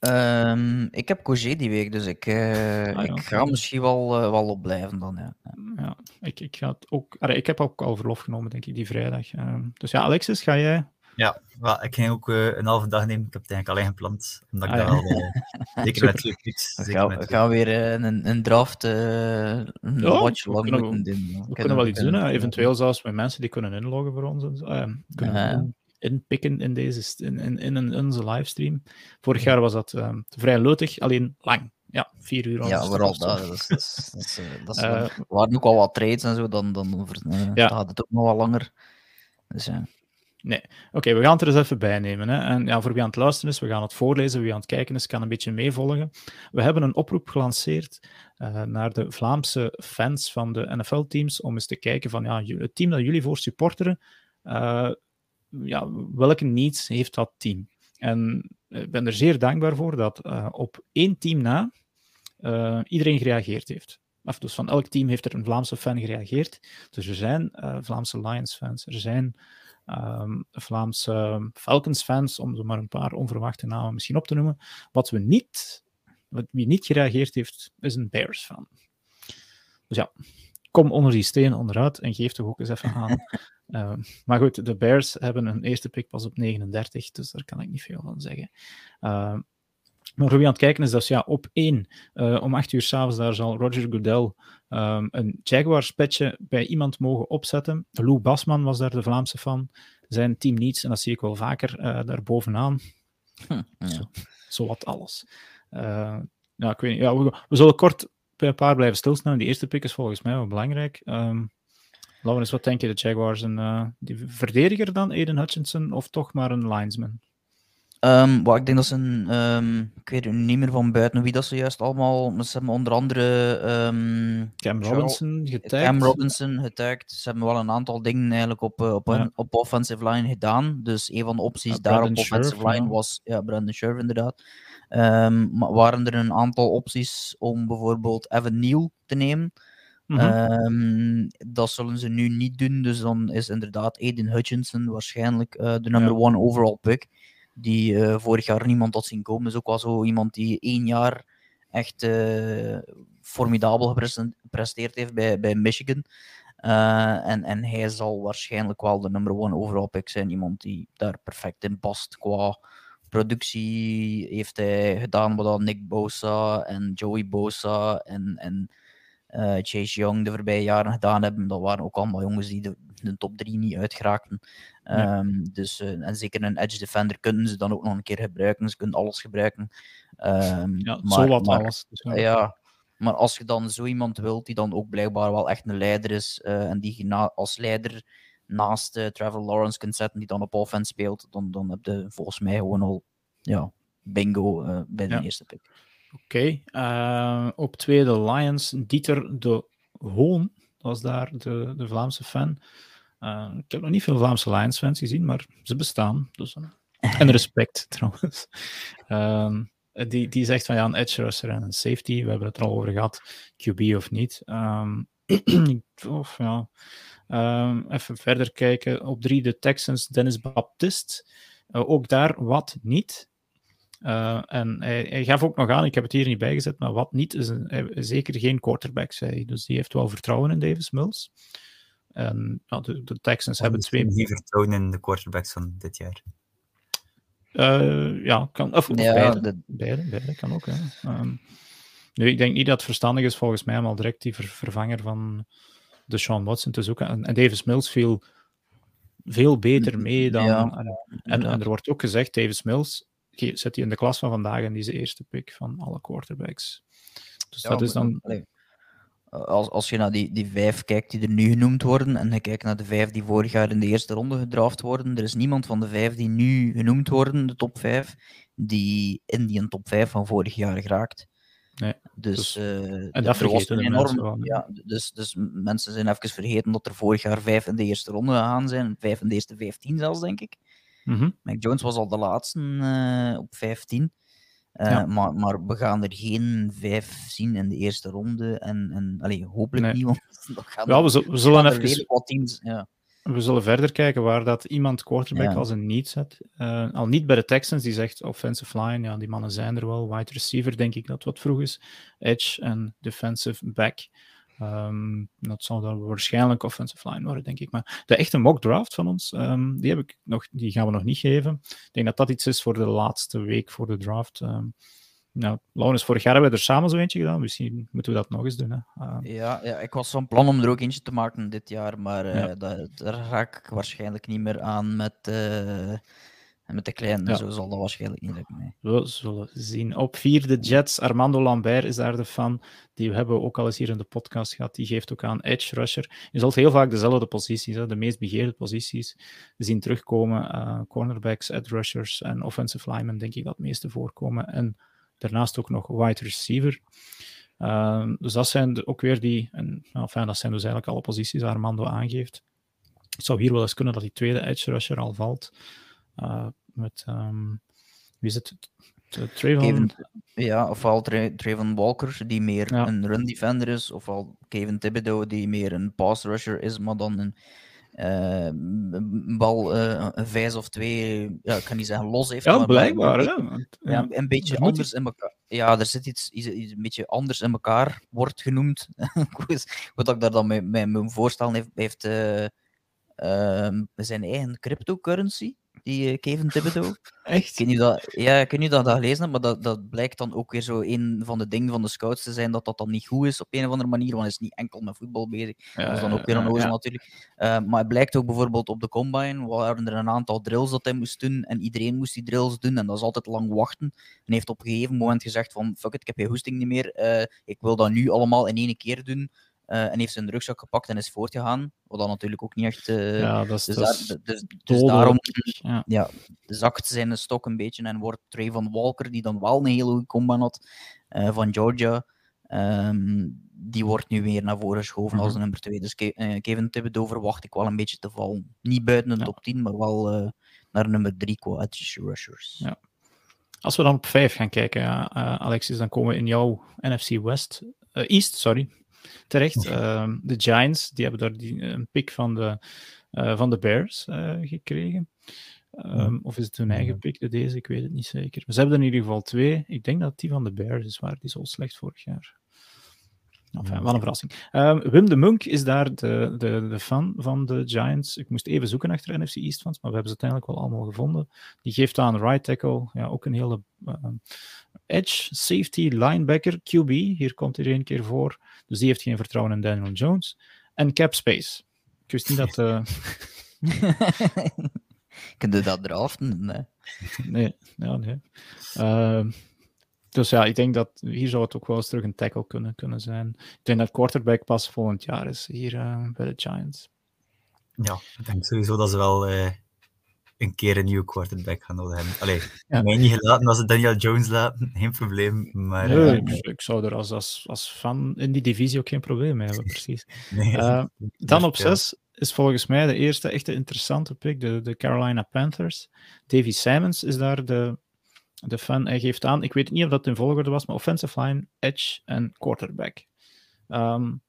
Um, ik heb congé die week, dus ik, ah, ik ga misschien wel, wel opblijven dan. Ja, ja ik, ik, ga het ook, ik heb ook al verlof genomen, denk ik, die vrijdag. Ehm, dus ja, Alexis, ga jij ja, well, ik ging ook uh, een halve dag nemen. Ik heb het eigenlijk alleen gepland. Omdat ik ah, ja. al, uh, [laughs] zeker met twee picks. We gaan, we gaan weer uh, een, een draft, een ja, watch lang moeten doen. We, we kunnen wel iets doen. Eventueel zelfs met mensen die kunnen inloggen voor ons. En zo. kunnen inpikken in, deze, in, in, in, onze livestream. Vorig jaar was dat ehm, vrij leutig, alleen lang. Ja, vier uur. Ja, vooral dat. dat, is, dat, is, dat, is, dat is, [laughs] uh, waren ook al wat trades en zo, dan, dan over, uh, ja. gaat het ook nog wat langer. Dus ja. Nee. Oké, we gaan het er eens even bij nemen. Hè. En ja, voor wie aan het luisteren is, we gaan het voorlezen. Wie aan het kijken is, kan een beetje meevolgen. We hebben een oproep gelanceerd uh, naar de Vlaamse fans van de NFL-teams om eens te kijken van ja, het team dat jullie voor supporteren, uh, ja, welke needs heeft dat team? En ik ben er zeer dankbaar voor dat uh, op één team na iedereen gereageerd heeft. Of dus van elk team heeft er een Vlaamse fan gereageerd. Dus er zijn Vlaamse Lions-fans, er zijn um, Vlaamse Falcons-fans, om er maar een paar onverwachte namen misschien op te noemen. Wat we niet, wat, wie niet gereageerd heeft, is een Bears-fan. Dus ja, kom onder die steen onderuit en geef toch ook eens even aan. [laughs] uh, maar goed, de Bears hebben een eerste pick pas op 39, dus daar kan ik niet veel van zeggen. Uh, maar voor wie aan het kijken is, dat ja, op één, uh, om acht uur s'avonds, daar zal Roger Goodell um, een Jaguars-petje bij iemand mogen opzetten. Lou Basman was daar de Vlaamse fan. Zijn team niets, en dat zie ik wel vaker uh, daar bovenaan. Hm, ja. zo, zo, wat alles. Ja, ik weet niet, ja, we, we, zullen kort bij een paar blijven stilstaan. Die eerste pick is volgens mij wel belangrijk. Um, eens wat denken, de Jaguars. Een die verdediger dan, Aiden Hutchinson, of toch maar een linesman? Um, ik denk dat ze een, um, ik weet niet meer van buiten wie dat ze juist allemaal, ze hebben onder andere um, Cam Robinson getagd. Cam Robinson getagd. Ze hebben wel een aantal dingen eigenlijk op, eh, op, ja. op offensive line gedaan. Dus een van de opties uh, daar op offensive line was ja, Brandon Scherf inderdaad. maar waren er een aantal opties om bijvoorbeeld Evan Neal te nemen. Mm -hmm. dat zullen ze nu niet doen, dus dan is inderdaad Aiden Hutchinson waarschijnlijk uh, de number ja. one overall pick die uh, vorig jaar niemand had zien komen. Is ook wel zo iemand die één jaar echt uh, formidabel gepresteerd heeft bij, bij Michigan. Uh, en, en hij zal waarschijnlijk wel de number one overall pick zijn. Iemand die daar perfect in past qua productie. Heeft hij gedaan wat Nick Bosa en Joey Bosa en, en uh, Chase Young de voorbije jaren gedaan hebben. Dat waren ook allemaal jongens die de, de top 3 niet uitgeraakten. Ja. Um, dus, uh, en zeker een edge defender kunnen ze dan ook nog een keer gebruiken. Ze kunnen alles gebruiken. Um, ja, maar, zo wat maar, alles. Dus ja. ja. maar als je dan zo iemand wilt die dan ook blijkbaar wel echt een leider is uh, en die je na, als leider naast uh, Trevor Lawrence kunt zetten die dan op offense speelt, dan, dan heb je volgens mij gewoon al ja, bingo bij de eerste pick. Oké, okay. op tweede Lions, Dieter de Hoon was daar de, de Vlaamse fan. Uh, ik heb nog niet veel Vlaamse Lions-fans gezien, maar ze bestaan. Dus, uh, en respect [laughs] trouwens. Um, die, die zegt van ja, een edge rusher en een safety. We hebben het er al over gehad, QB of niet. [clears throat] Of, ja. Even verder kijken. Op drie de Texans, Dennis Baptist. Uh, ook daar wat niet. Uh, en hij, hij, gaf ook nog aan, ik heb het hier niet bijgezet, maar wat niet is een, zeker geen quarterback, zei hij. Dus die heeft wel vertrouwen in Davis Mills. En nou, de, de, Texans hebben twee... Die vertrouwen in de quarterbacks van dit jaar. Uh, ja, kan. Of, ja, beide, de... beide, beide, kan ook. Hè. Um, nu, ik denk niet dat het verstandig is volgens mij om al direct die ver vervanger van de Sean Watson te zoeken. En, en Davis Mills viel veel beter mee dan. Ja, en, en, er wordt ook gezegd: Davis Mills zet hij in de klas van vandaag en die is de eerste pick van alle quarterbacks. Dus dat is dan. als, als je naar die, die vijf kijkt die er nu genoemd worden, en je kijkt naar de vijf die vorig jaar in de eerste ronde gedraft worden, er is niemand van de vijf die nu genoemd worden, de top vijf, die in die top vijf van vorig jaar geraakt. Nee, dus, dus uh, en dat vergeten enorm, ja, dus, dus mensen zijn even vergeten dat er vorig jaar vijf in de eerste ronde gegaan zijn, vijf in de eerste vijftien zelfs, denk ik. Mm -hmm. Mac Jones was al de laatste uh, op 15. Uh, ja. maar, maar we gaan er geen vijf zien in de eerste ronde. En, en allee, hopelijk nee. niet, [laughs] want ja, we, zullen, we zullen even... Wat teams, ja. We zullen verder kijken waar dat iemand quarterback als een niet zet. Uh, al niet bij de Texans, die zegt offensive line, ja, die mannen zijn er wel. Wide receiver, denk ik dat wat vroeg is. Edge en defensive back. Um, dat zal dan waarschijnlijk offensive line worden, denk ik. Maar de echte mock draft van ons, um, die, heb ik nog, die gaan we nog niet geven. Ik denk dat dat iets is voor de laatste week voor de draft. Um, nou, Laurens, vorig jaar hebben we er samen zo eentje gedaan. Misschien moeten we dat nog eens doen. Hè? Ja, ja, ik was van plan om er ook eentje te maken dit jaar, maar uh, ja. daar, daar raak ik waarschijnlijk niet meer aan met... Uh, en met de kleine, ja. zo zal dat waarschijnlijk niet lukken. Nee. We zullen zien. Op vier de Jets. Armando Lambert is daar de fan. Die hebben we ook al eens hier in de podcast gehad. Die geeft ook aan edge rusher. Je zult heel vaak dezelfde posities, hè, de meest begeerde posities, zien terugkomen. Uh, cornerbacks, edge rushers en offensive linemen, denk ik dat het meeste voorkomen. En daarnaast ook nog wide receiver. Uh, dus dat zijn ook weer die, en, nou, enfin, dat zijn dus eigenlijk alle posities waar Armando aangeeft. Het zou hier wel eens kunnen dat die tweede edge rusher al valt. Uh, met, um, wie is het? Trayvon... Kevin, ja, ofwel Tra Trayvon Walker, die meer ja. een run defender is, ofwel Kevin Thibodeau, die meer een pass rusher is, maar dan een, uh, een bal, uh, een vijs of twee, ja, ik kan niet zeggen los heeft. Ja, maar blijkbaar. Maar, ja. ja. een beetje anders in elkaar. Ja, er zit iets, iets, iets, een beetje anders in elkaar, wordt genoemd. [laughs] Wat ik daar dan met, met mijn voorstel heeft, heeft uh, zijn eigen cryptocurrency die uh, Kevin Thibodeau. [laughs] Echt? Ik weet niet dat, ja, ik weet niet dat dat gelezen hebt, maar dat, dat blijkt dan ook weer zo een van de dingen van de scouts te zijn, dat dat dan niet goed is op een of andere manier, want hij is niet enkel met voetbal bezig. Ja, dat is dan ook weer een ja. natuurlijk. Uh, maar het blijkt ook bijvoorbeeld op de combine, waren er een aantal drills dat hij moest doen, en iedereen moest die drills doen, en dat is altijd lang wachten. En heeft op een gegeven moment gezegd van, fuck it, ik heb geen hoesting niet meer, uh, ik wil dat nu allemaal in één keer doen. Uh, en heeft zijn rugzak gepakt en is voortgegaan. Wat dan natuurlijk ook niet echt. Uh, ja, dat is, dus, dat daar, dus, dus, dus daarom ja. Ja, zakt zijn stok een beetje en wordt Trayvon Walker, die dan wel een hele goede combat had uh, van Georgia, um, die wordt nu weer naar voren geschoven mm -hmm. als nummer 2. Dus Ke Kevin Thibodeau verwacht ik wel een beetje te vallen. Niet buiten de ja. top 10, maar wel naar nummer 3 qua edge rushers. Ja. Als we dan op 5 gaan kijken, Alexis, dan komen we in jouw NFC West, East, sorry, terecht. Uh, de Giants, die hebben daar die, een pick van de, uh, van de Bears uh, gekregen. Um, of is het hun eigen pick, de deze? Ik weet het niet zeker. Maar ze hebben er in ieder geval twee. Ik denk dat die van de Bears is, waar die zo slecht vorig jaar. Enfin, wat een verrassing. Um, Wim de Munk is daar de, de, de fan van de Giants. Ik moest even zoeken achter NFC East fans, maar we hebben ze uiteindelijk wel allemaal gevonden. Die geeft aan right tackle, ja, ook een hele uh, edge, safety, linebacker, QB. Hier komt hij één keer voor. Dus die heeft geen vertrouwen in Daniel Jones. En cap space. Ik wist niet dat... Uh... [laughs] Kun je dat draften? Nee. nee, ja, nee. Uh, dus ja, ik denk dat hier zou het ook wel eens terug een tackle kunnen, kunnen zijn. Ik denk dat quarterback pas volgend jaar is hier uh, bij de Giants. Ja, ik denk sowieso dat ze wel uh, een keer een nieuwe quarterback gaan nodig hebben. Allee, ja. mij niet gelaten als ze Daniel Jones laten, geen probleem. Maar, nee, uh, ik, ik, zou er als, als, als fan in die divisie ook geen probleem mee hebben, precies. [laughs] nee, dan op zes is volgens mij de eerste echte interessante pick, de, de Carolina Panthers. Davy Simons is daar de de fan, hij geeft aan, ik weet niet of dat in volgorde was, maar offensive line, edge en quarterback. Um,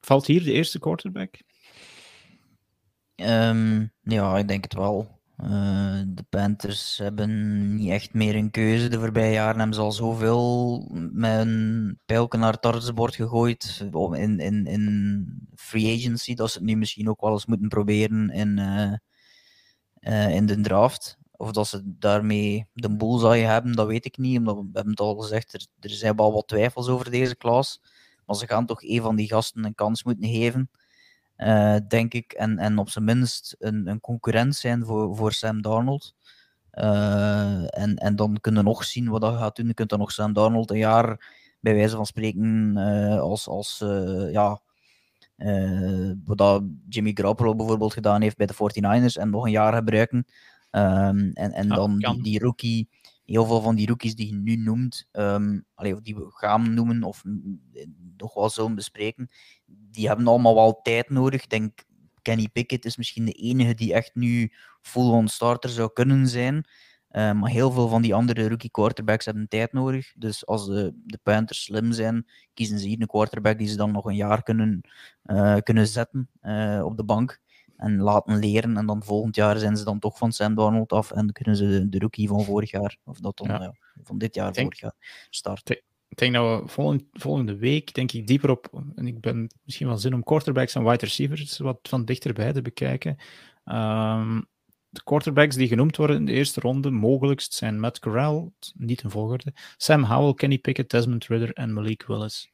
Valt hier de eerste quarterback? Um, ja, ik denk het wel. Uh, de Panthers hebben niet echt meer een keuze. De voorbije jaren hebben ze al zoveel met een pijlken naar het tartsbord gegooid in, in, in free agency, dat ze het nu misschien ook wel eens moeten proberen in, uh, uh, in de draft. Of dat ze daarmee de bullseye hebben, dat weet ik niet. Omdat we hebben het al gezegd, er, er zijn wel wat twijfels over deze klas. Maar ze gaan toch een van die gasten een kans moeten geven. Uh, denk ik. En, en op zijn minst een, een concurrent zijn voor, voor Sam Darnold. Uh, en, en dan kunnen we nog zien wat dat gaat doen. Je kunt dan nog Sam Darnold een jaar, bij wijze van spreken, uh, als, als ja, wat dat Jimmy Garoppolo bijvoorbeeld gedaan heeft bij de 49ers, en nog een jaar gebruiken. Um, en en ja, dan die, die, rookie, heel veel van die rookies die je nu noemt, um, allee, die we gaan noemen of nog wel zullen bespreken, die hebben allemaal wel tijd nodig. Ik denk, Kenny Pickett is misschien de enige die echt nu full-on starter zou kunnen zijn. Uh, maar heel veel van die andere rookie quarterbacks hebben tijd nodig. Dus als de, de slim zijn, kiezen ze hier een quarterback die ze dan nog een jaar kunnen, uh, kunnen zetten uh, op de bank en laten leren. En dan volgend jaar zijn ze dan toch van Sam Darnold af en kunnen ze de rookie van vorig jaar, of dat dan ja. van dit jaar, denk, vorig jaar, starten. Ik denk dat we volgende, volgende week, denk ik, dieper op, en ik ben misschien wel zin om quarterbacks en wide receivers wat van dichterbij te bekijken. Um, de quarterbacks die genoemd worden in de eerste ronde, mogelijkst zijn Matt Corral, niet in volgorde, Sam Howell, Kenny Pickett, Desmond Ridder en Malik Willis.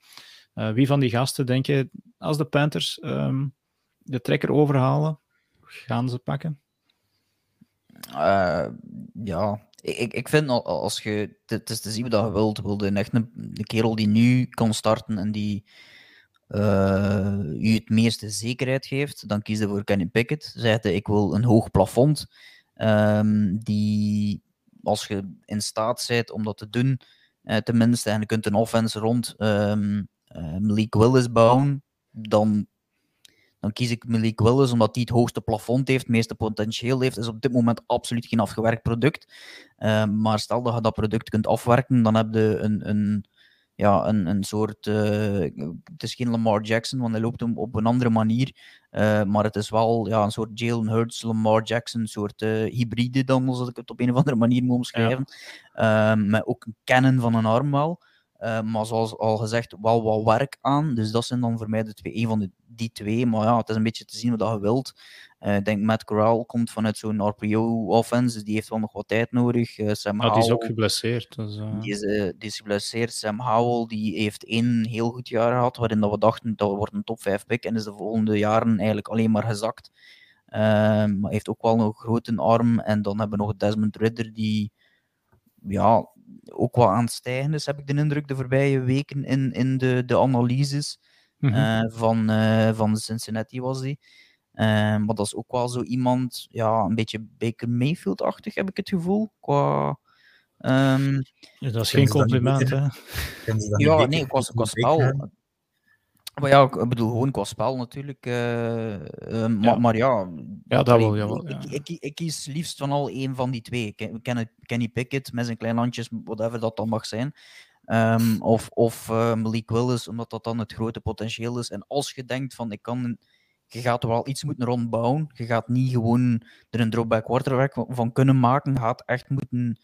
Uh, wie van die gasten denk je, als de Panthers um, de trekker overhalen, gaan ze pakken? Uh, ja, ik, ik vind als je het is te zien wat je wilt, wilde echt een, een kerel die nu kan starten en die uh, u het meeste zekerheid geeft, dan kies je voor Kenny Pickett. Zegt ik wil een hoog plafond. Um, die, als je in staat bent om dat te doen, uh, tenminste, en je kunt een offense rond um, Malik Willis bouwen, dan dan kies ik Malik Willis omdat hij het hoogste plafond heeft, het meeste potentieel heeft. is op dit moment absoluut geen afgewerkt product. Uh, maar stel dat je dat product kunt afwerken, dan heb je een, een, ja, een, een soort. Uh, het is geen Lamar Jackson, want hij loopt hem op een andere manier. Uh, maar het is wel ja, een soort Jalen Hurts, Lamar Jackson, een soort hybride dan, als ik het op een of andere manier moet omschrijven. Ja. met ook een kennen van een arm wel. Uh, maar zoals al gezegd, wel wat werk aan. Dus dat zijn dan voor mij de twee, een van de, die twee. Maar ja, het is een beetje te zien wat je wilt. Uh, ik denk Matt Corral komt vanuit zo'n RPO-offense, dus die heeft wel nog wat tijd nodig. Uh, Sam ah, die is ook geblesseerd. Dus, die, is, die is geblesseerd. Sam Howell die heeft één heel goed jaar gehad, waarin dat we dachten dat wordt een top 5 pick en is de volgende jaren eigenlijk alleen maar gezakt. maar heeft ook wel nog een grote arm. En dan hebben we nog Desmond Ridder, die ja, ook wel aan het stijgen is, heb ik de indruk, de voorbije weken in, in de, de analyses mm -hmm. van, uh, van Cincinnati was die. Uh, maar dat is ook wel zo iemand, ja, een beetje Baker Mayfield-achtig, heb ik het gevoel. Qua, um, ja, dat is geen compliment, hè? Ja, nee, qua, qua spel. Maar ja, ik bedoel gewoon qua spel natuurlijk. Uh, uh, maar, ja. maar, ja. Ja, dat wel. Ja, ik, ik, ik, kies liefst van al één van die twee. Ken, Kenny Pickett met zijn klein handjes, whatever dat dan mag zijn. Um, of of uh, Malik Willis, omdat dat dan het grote potentieel is. En als je denkt van ik kan. Je gaat wel iets moeten rondbouwen. Je gaat niet gewoon er een dropback quarterback van kunnen maken. Je gaat echt moeten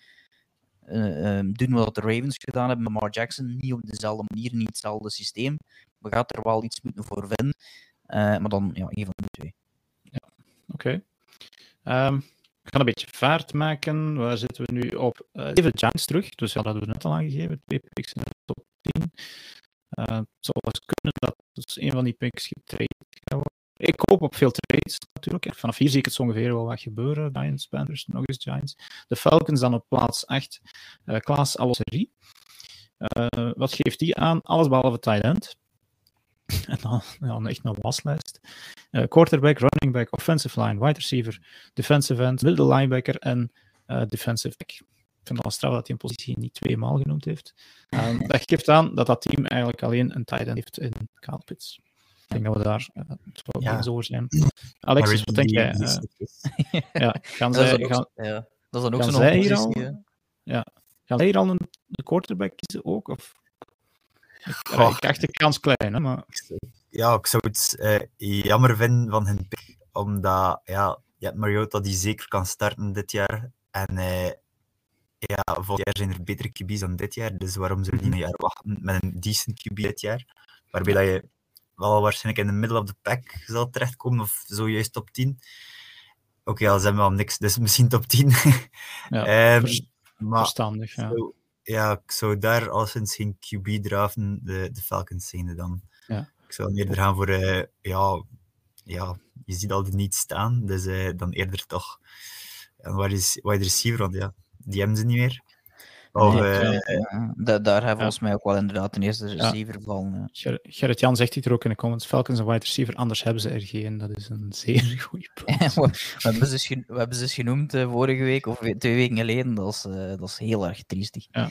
um, doen wat de Ravens gedaan hebben met Mar Jackson. Niet op dezelfde manier, niet hetzelfde systeem we gaan er wel iets moeten voor vinden. Uh, maar dan ja, een van de twee. Ja, oké. Um, we gaan een beetje vaart maken. Waar zitten we nu op? Uh, even Giants terug. Dus ja, dat hadden we net al aangegeven. Twee picks in de top 10. Uh, het zou wel kunnen dat dus een van die picks getraind gaat worden. Ik hoop op veel trades natuurlijk. Vanaf hier zie ik het zo ongeveer wel wat gebeuren. Giants, Panthers, nog eens Giants. De Falcons dan op plaats 8. Uh, Klaas Alosserie. Wat geeft die aan? Alles behalve tight end. [laughs] En dan, dan echt een waslijst. Uh, quarterback, running back, offensive line, wide receiver, defensive end, middle linebacker en uh, defensive back. Ik vind het al straf dat hij een positie niet twee maal genoemd heeft. Um, [laughs] dat geeft aan dat dat team eigenlijk alleen een tight end heeft in Kyle Pitts. Ik denk dat we daar uh, wel ja. over zijn. [clears throat] Alexis, wat denk jij? [laughs] ja, gaan zij, gaan, ja, dat is dan ook zo'n positie. Al, ja. Gaan zij hier al een, een quarterback kiezen ook? Of Ik, oh. ik acht de kans klein, hè, maar... Ja, ik zou het uh, jammer vinden van hun pick, omdat ja, je hebt Mariota die zeker kan starten dit jaar. En uh, ja, volgend jaar zijn er betere QB's dan dit jaar, dus waarom zou je niet mhm. een jaar wachten met een decent QB dit jaar? Waarbij dat je wel waarschijnlijk in de middle of the pack zal terechtkomen, of zojuist top 10. Oké, okay, al zijn we al niks, dus misschien top 10. ja, [laughs] um, maar, verstandig, ja. Zo, ja, ik zou daar alleszins geen QB draven, de, de Falcons zijnde dan. Ja. Ik zou eerder gaan voor, uh, ja, ja, je ziet al de niet staan, dus uh, dan eerder toch ja, waar is wide receiver, want ja, die hebben ze niet meer. Of, nee, uh, da daar hebben we volgens mij ook wel inderdaad een eerste receiver ja. van. Ger Gerrit Jan zegt hier er ook in de comments: Falcons en wide receiver, anders hebben ze er geen. Dat is een zeer [laughs] goede [laughs] punt. we, hebben ze we hebben ze genoemd uh, vorige week of twee weken geleden. Dat is, uh, dat is heel erg triestig. Ja.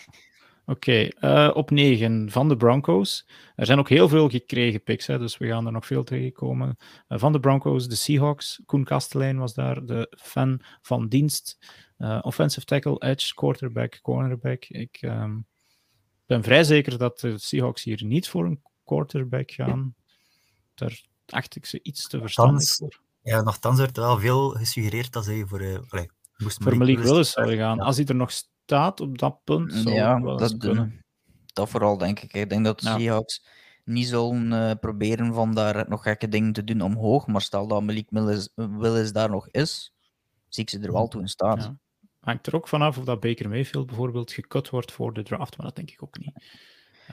Oké, okay, op 9 van de Broncos. Er zijn ook heel veel gekregen picks, hè, dus we gaan er nog veel tegenkomen. van de Broncos, de Seahawks. Koen Kastelein was daar de fan van dienst. Uh, offensive tackle, edge, quarterback, cornerback. Ik um, ben vrij zeker dat de Seahawks hier niet voor een quarterback gaan. Daar acht ik ze iets te verstandig voor. Ja, nogthans werd er wel veel gesuggereerd dat zij voor... Uh, allee, moest voor Malik Willis zou gaan. Ja. Als hij er nog staat op dat punt, zou ja, dat, kunnen. dat vooral denk ik. Ik denk dat de ja. Seahawks niet zullen uh, proberen van daar nog gekke dingen te doen omhoog, maar stel dat Malik Willis, Willis daar nog is, zie ik ze er wel toe in staat. Ja hangt er ook vanaf of dat Baker Mayfield bijvoorbeeld gekut wordt voor de draft, maar dat denk ik ook niet.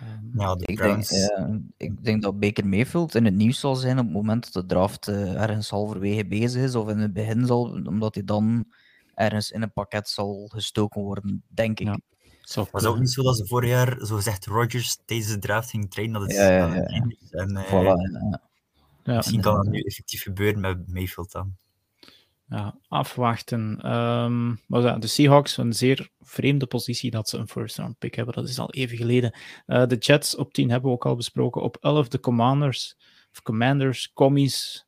Um, ja, ik, denk, uh, ik denk dat Baker Mayfield in het nieuws zal zijn op het moment dat de draft uh, ergens halverwege bezig is, of in het begin zal, omdat hij dan ergens in een pakket zal gestoken worden, denk ik. Ja. Het was ook niet zo dat ze vorig jaar, zo gezegd, Rodgers deze draft ging trainen. Dat is ja, ja, ja. En, uh, voilà, ja. Misschien kan dat nu effectief gebeuren met Mayfield dan ja, afwachten. Um, maar de Seahawks, een zeer vreemde positie dat ze een first round pick hebben. Dat is al even geleden. Uh, de Jets op 10 hebben we ook al besproken. Op 11 de Commanders, of Commanders, Commies.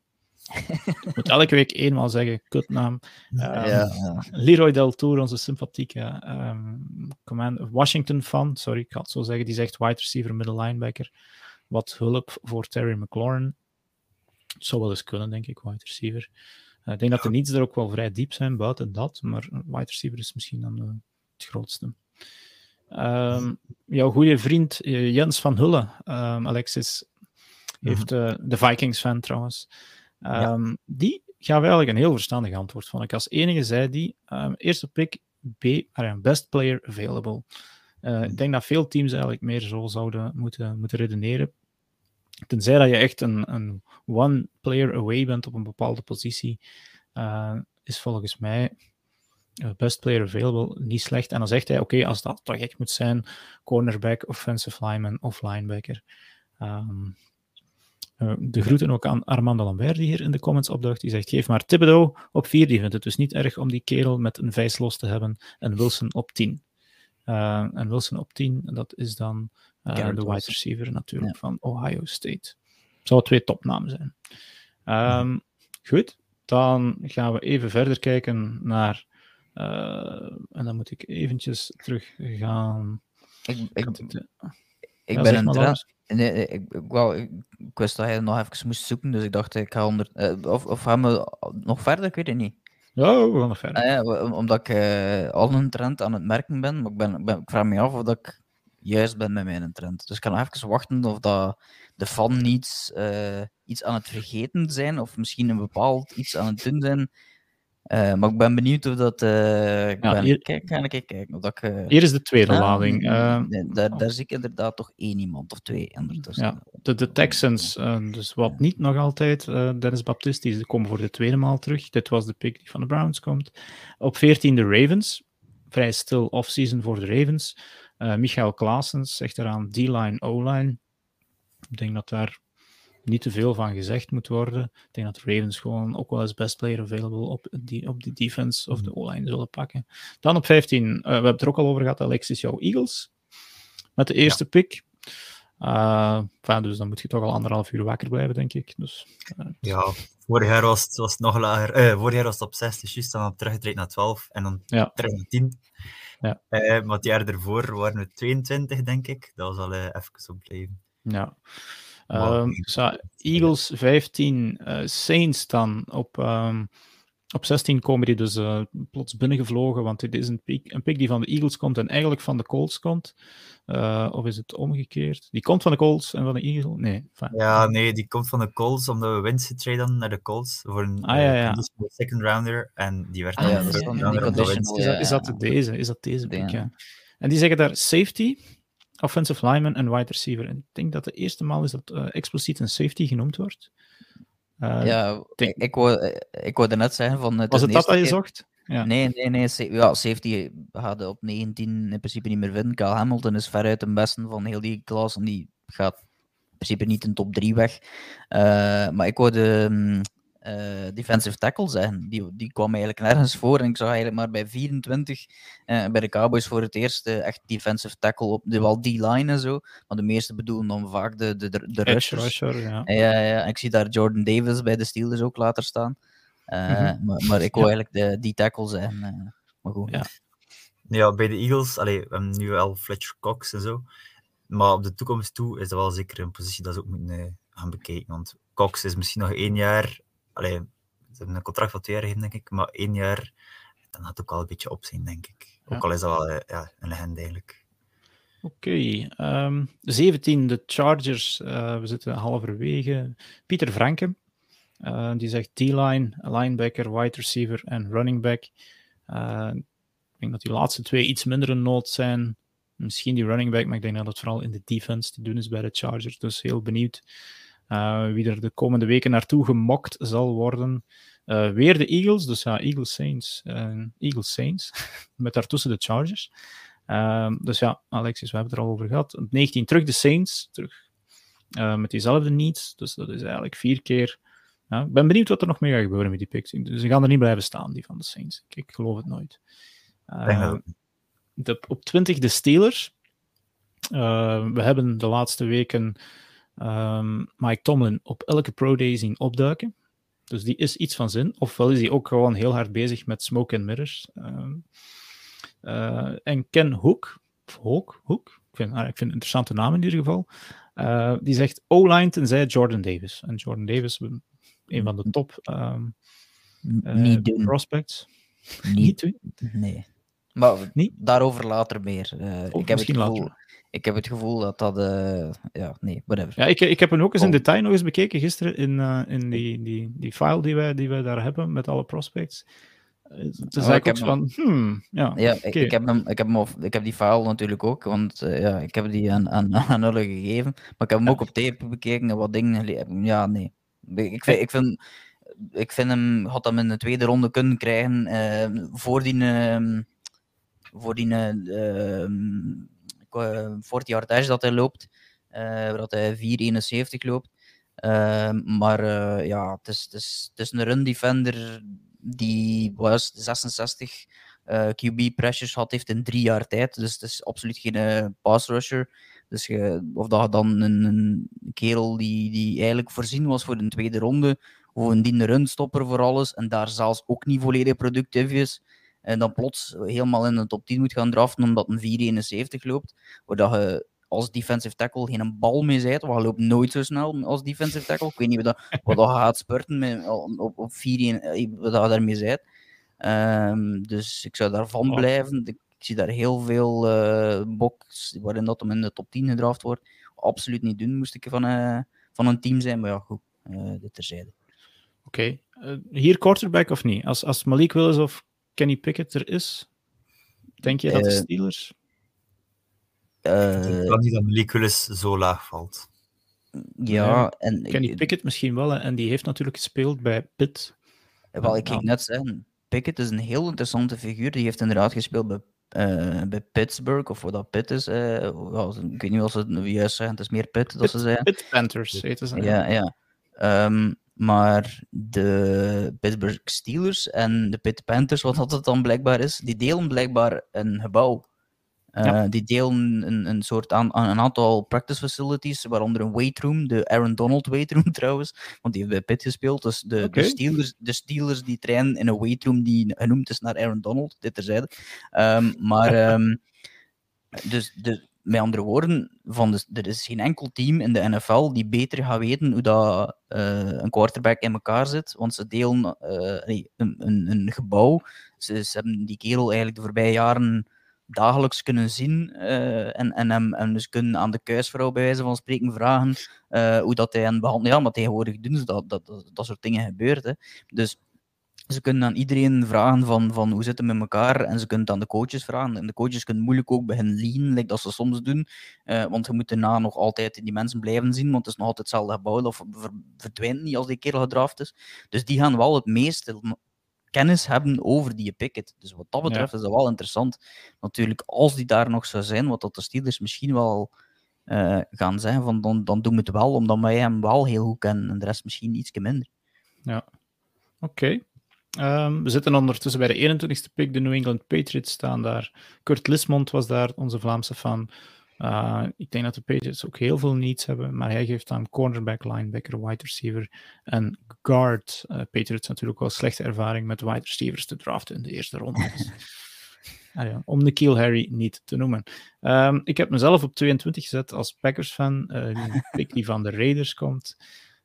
Ik moet elke week eenmaal zeggen, kutnaam. Um, ja, ja. Leroy Deltour, onze sympathieke um, Washington fan, sorry, ik ga het zo zeggen, die zegt wide receiver, middle linebacker. Wat hulp voor Terry McLaurin. Het zou wel eens kunnen, denk ik, wide receiver. Eh, ik denk dat de needs er ook wel vrij diep zijn buiten dat, maar wide receiver is misschien dan uh, het grootste. Um, jouw goede vriend uh, Jens van Hulle, um, Alexis, heeft uh, de Vikings-fan trouwens. Um, ja. Die gaf eigenlijk een heel verstandig antwoord, vond ik. Als enige zei die, eerste pick, B, best player available. ik denk dat veel teams eigenlijk meer zo zouden moeten, moeten redeneren. Tenzij dat je echt een, een one player away bent op een bepaalde positie, uh, is volgens mij uh, best player available niet slecht. En dan zegt hij, oké, als dat toch echt moet zijn, cornerback, offensive lineman of linebacker. Um, uh, de groeten ook aan Armando Lambert, die hier in de comments opduikt. Die zegt, geef maar Thibodeau op 4. Die vindt het dus niet erg om die kerel met een vijs los te hebben. En Wilson op 10. en Wilson op 10, dat is dan de wide receiver natuurlijk ja. van Ohio State. Zou twee topnamen zijn. Um, goed, dan gaan we even verder kijken naar. Uh, en dan moet ik eventjes terug gaan. Ik, ik, ik, ik ja, ben een trend. Nee, ik, ik, wou, ik, wist dat hij nog even moest zoeken, dus ik dacht ik ga onder. Of, of gaan we nog verder? Ik weet het niet. Ja, we gaan nog verder. Ah, ja, omdat ik al een trend aan het merken ben, maar ik, ben, ben, ik vraag me af of dat ik juist ben met mijn trend. Dus ik kan nog even wachten of dat de fan niet uh, iets aan het vergeten zijn, of misschien een bepaald iets aan het doen zijn. Uh, maar ik ben benieuwd of dat. Uh, ik ja, ben, hier, kijk, ga ik kijken. Of dat ik, hier is de tweede ah, lading. Nee, daar, daar zie ik inderdaad toch één iemand of twee. Ja, de, de Texans, dus wat niet nog altijd. Dennis Baptiste, die komen voor de tweede maal terug. Dit was de pick die van de Browns komt. Op 14 de Ravens. Vrij stil offseason voor de Ravens. Uh, Michael Klaasens zegt eraan D-line, O-line. Ik denk dat daar niet te veel van gezegd moet worden. Ik denk dat de Ravens gewoon ook wel eens best player available op die, op die defense of de O-line zullen pakken. Dan op 15, uh, eh, we hebben het er ook al over gehad, Alexis, jouw Eagles. Met de eerste ja. pick. Uh, enfin, dus dan moet je toch al anderhalf uur wakker blijven, denk ik. Dus, uh, ja, vorig jaar was het, was het nog lager. Vorig jaar was het op 6, dus juist dan teruggetraind naar 12 en dan ja. terug naar 10. Ja. Uh, maar het jaar ervoor waren we 22, denk ik. Dat was al uh, even opblijven. Ja. Um, Eagles 15, uh, Saints dan op, um, op 16 komen die dus uh, plots binnengevlogen, want dit is een pick, een pick die van de Eagles komt en eigenlijk van de Colts komt. Uh, of is het omgekeerd? Die komt van de Colts en van de Eagles? Nee. Fijn. Ja, nee, die komt van de Colts omdat we Wentz traden naar de Colts voor een ah, ja, ja. second rounder en die werd ah, ja, is, dat, is dat deze? Is dat deze pick, ja. En die zeggen daar safety, offensive lineman en wide receiver. En ik denk dat de eerste maal is dat uh, expliciet een safety genoemd wordt. Uh, ja, denk... ik, ik, wou, ik wou net zeggen van... Het Was het dat dat je zocht? Ja. Nee, nee, nee. Ja, safety gaat op 19 in principe niet meer vinden. Kyle Hamilton is veruit de beste van heel die klas en die gaat in principe niet in top 3 weg. Uh, maar ik wou de, mm, uh, defensive tackle zijn. Die, die kwam eigenlijk nergens voor. En ik zag eigenlijk maar bij 24 uh, eh, bij de Cowboys voor het eerst uh, echt defensive tackle op de, wel die line en zo. Maar de meeste bedoelen dan vaak de, de, de, de rushers. Rusher, ja. Ja, ja. En ik zie daar Jordan Davis bij de Steelers ook later staan. Mm -hmm. maar, maar, ik wil eigenlijk de, die tackle zijn. maar goed. Ja. ja, bij de Eagles, allee, we hebben nu al Fletcher Cox en zo. Maar op de toekomst toe is dat wel zeker een positie dat ze ook moeten gaan bekijken. Want Cox is misschien nog één jaar Allee, ze hebben een contract van twee jaar gegeven, denk ik. Maar één jaar, dan had het ook al een beetje op zijn, denk ik. Ook al is dat wel eh, ja, een legende eigenlijk. Oké, okay, um, 17, de Chargers. Uh, we zitten halverwege. Pieter Franke, uh, die zegt D-line, linebacker, wide receiver en running back. Uh, ik denk dat die laatste twee iets minder een nood zijn. Misschien die running back, maar ik denk dat het vooral in de defense te doen is bij de Chargers. Dus heel benieuwd wie er de komende weken naartoe gemokt zal worden. Uh, weer de Eagles, dus ja, Eagles Saints. Uh, Eagles Saints, [laughs] met daartussen de Chargers. Ehm, dus ja, Alexis, we hebben het er al over gehad. 19 terug de Saints, terug met diezelfde needs. Dus dat is eigenlijk vier keer. Ja, ik ben benieuwd wat er nog mee gaat gebeuren met die picks. Dus ze gaan er niet blijven staan, die van de Saints. Ik, ik geloof het nooit. Ehm, de, op 20 de Steelers. we hebben de laatste weken um, Mike Tomlin op elke Pro Day zien opduiken. Dus die is iets van zin. Ofwel is hij ook gewoon heel hard bezig met smoke and mirrors. Um, uh, en Ken Hook, Hook, Hook ik, vind, ah, ik vind een interessante naam in ieder geval, uh, die zegt O-line tenzij Jordan Davis. En Jordan Davis, een van de top um, uh, Niet doen. prospects. Niet, Niet doen? Nee. Maar Niet? daarover later meer. ik heb het gevoel, later ik heb het gevoel dat dat. Uh, ja, nee, whatever. Ja, ik, ik heb hem ook eens in oh. detail nog eens bekeken gisteren in, uh, in die, die, die file die wij, die wij daar hebben met alle prospects. Het is oh, ik heb van, hmm, ja, ja ik, ik, heb hem, ik, heb hem, ik heb die file natuurlijk ook, want uh, ja, ik heb die aan, aan, [laughs] aan gegeven. Maar ik heb hem ook op tape bekeken en wat dingen. Ja, nee. Ik vind, ik vind, ik vind hem, had hem in de tweede ronde kunnen krijgen uh, voor die, uh, voor die uh, 40 yardage dat hij loopt, uh, dat hij 4,71 loopt. Uh, maar ja, het is, het, is, het een run defender die was 66 uh, QB pressures had heeft in drie jaar tijd. Dus het is absoluut geen pass rusher. Dus je, of dat dan een, een, kerel die, die eigenlijk voorzien was voor de tweede ronde, of een runstopper voor alles, en daar zelfs ook niet volledig productief is, en dan plots helemaal in de top 10 moet gaan draften omdat een 4,71 loopt, waar je als defensive tackle geen bal mee zijt, want je loopt nooit zo snel als defensive tackle. Ik weet niet wat, dat, [laughs] wat dat gaat spurten met, op, op 4 eh, wat je daarmee zijt. Um, dus ik zou daarvan blijven. Ik, zie daar heel veel uh, box waarin dat hem in de top 10 gedraft wordt. Absoluut niet doen, moest ik van, uh, van een team zijn, maar ja, goed, uh, dit terzijde. Oké, okay. hier quarterback of niet? Als, als Malik Willis of Kenny Pickett er is? Denk je dat de eh, Steelers? Uh, ik denk niet dat Malik zo laag valt. Ja, en Kenny Pickett misschien wel, en die heeft natuurlijk gespeeld bij Pitt. Wel, ik ging net zeggen, Pickett is een heel interessante figuur. Die heeft inderdaad gespeeld bij, uh, bij Pittsburgh, of wat dat Pitt is. Uh, ik weet niet of ze het juist zeggen, het is meer Pitt dat ze zeggen. Pitt Panthers heet ze. Ja, ja. Um, maar de Pittsburgh Steelers en de Pitt Panthers, wat dat dan blijkbaar is, die delen blijkbaar een gebouw. Uh, Die delen een, een soort aan, een aantal practice facilities, waaronder een weightroom, de Aaron Donald weightroom [laughs] trouwens, want die heeft bij Pitt gespeeld. Dus de, okay. de, Steelers, de Steelers die trainen in een weightroom die genoemd is naar Aaron Donald, dit terzijde. Um, maar um, [laughs] dus de, met andere woorden, van er is geen enkel team in de NFL die beter gaat weten hoe dat, uh, een quarterback in elkaar zit. Want ze delen uh, een, een, een, gebouw. Ze, hebben die kerel eigenlijk de voorbije jaren dagelijks kunnen zien. Uh, en, en, en dus kunnen aan de kuisvrouw bij wijze van spreken vragen hoe dat hij hen behandelt. Ja, maar tegenwoordig doen ze dat, dat, dat, dat soort dingen gebeurt. Hè. Dus ze kunnen aan iedereen vragen van, van hoe zit het met elkaar en ze kunnen het aan de coaches vragen. En de coaches kunnen moeilijk ook beginnen lean, like dat ze soms doen. Uh, want je moet daarna nog altijd die mensen blijven zien, want het is nog altijd hetzelfde gebouw of verdwijnt niet als die kerel gedraft is. Dus die gaan wel het meeste kennis hebben over die Pickett. Dus wat dat betreft is dat wel interessant. Natuurlijk, als die daar nog zou zijn, wat dat de Steelers misschien wel uh, gaan zijn, van dan, dan doen we het wel, omdat wij hem wel heel goed kennen en de rest misschien iets minder. Ja, oké. Um, we zitten ondertussen bij de 21ste pick. De New England Patriots staan daar. Kurt Lismond was daar, onze Vlaamse fan. Uh, ik denk dat de Patriots ook heel veel needs hebben, maar hij geeft aan cornerback, linebacker, wide receiver en guard. Uh, Patriots natuurlijk wel slechte ervaring met wide receivers te draften in de eerste ronde. [laughs] ah, ja, om de Kiel Harry niet te noemen. Um, ik heb mezelf op 22 gezet als Packers-fan. Uh, die pick die van de Raiders komt.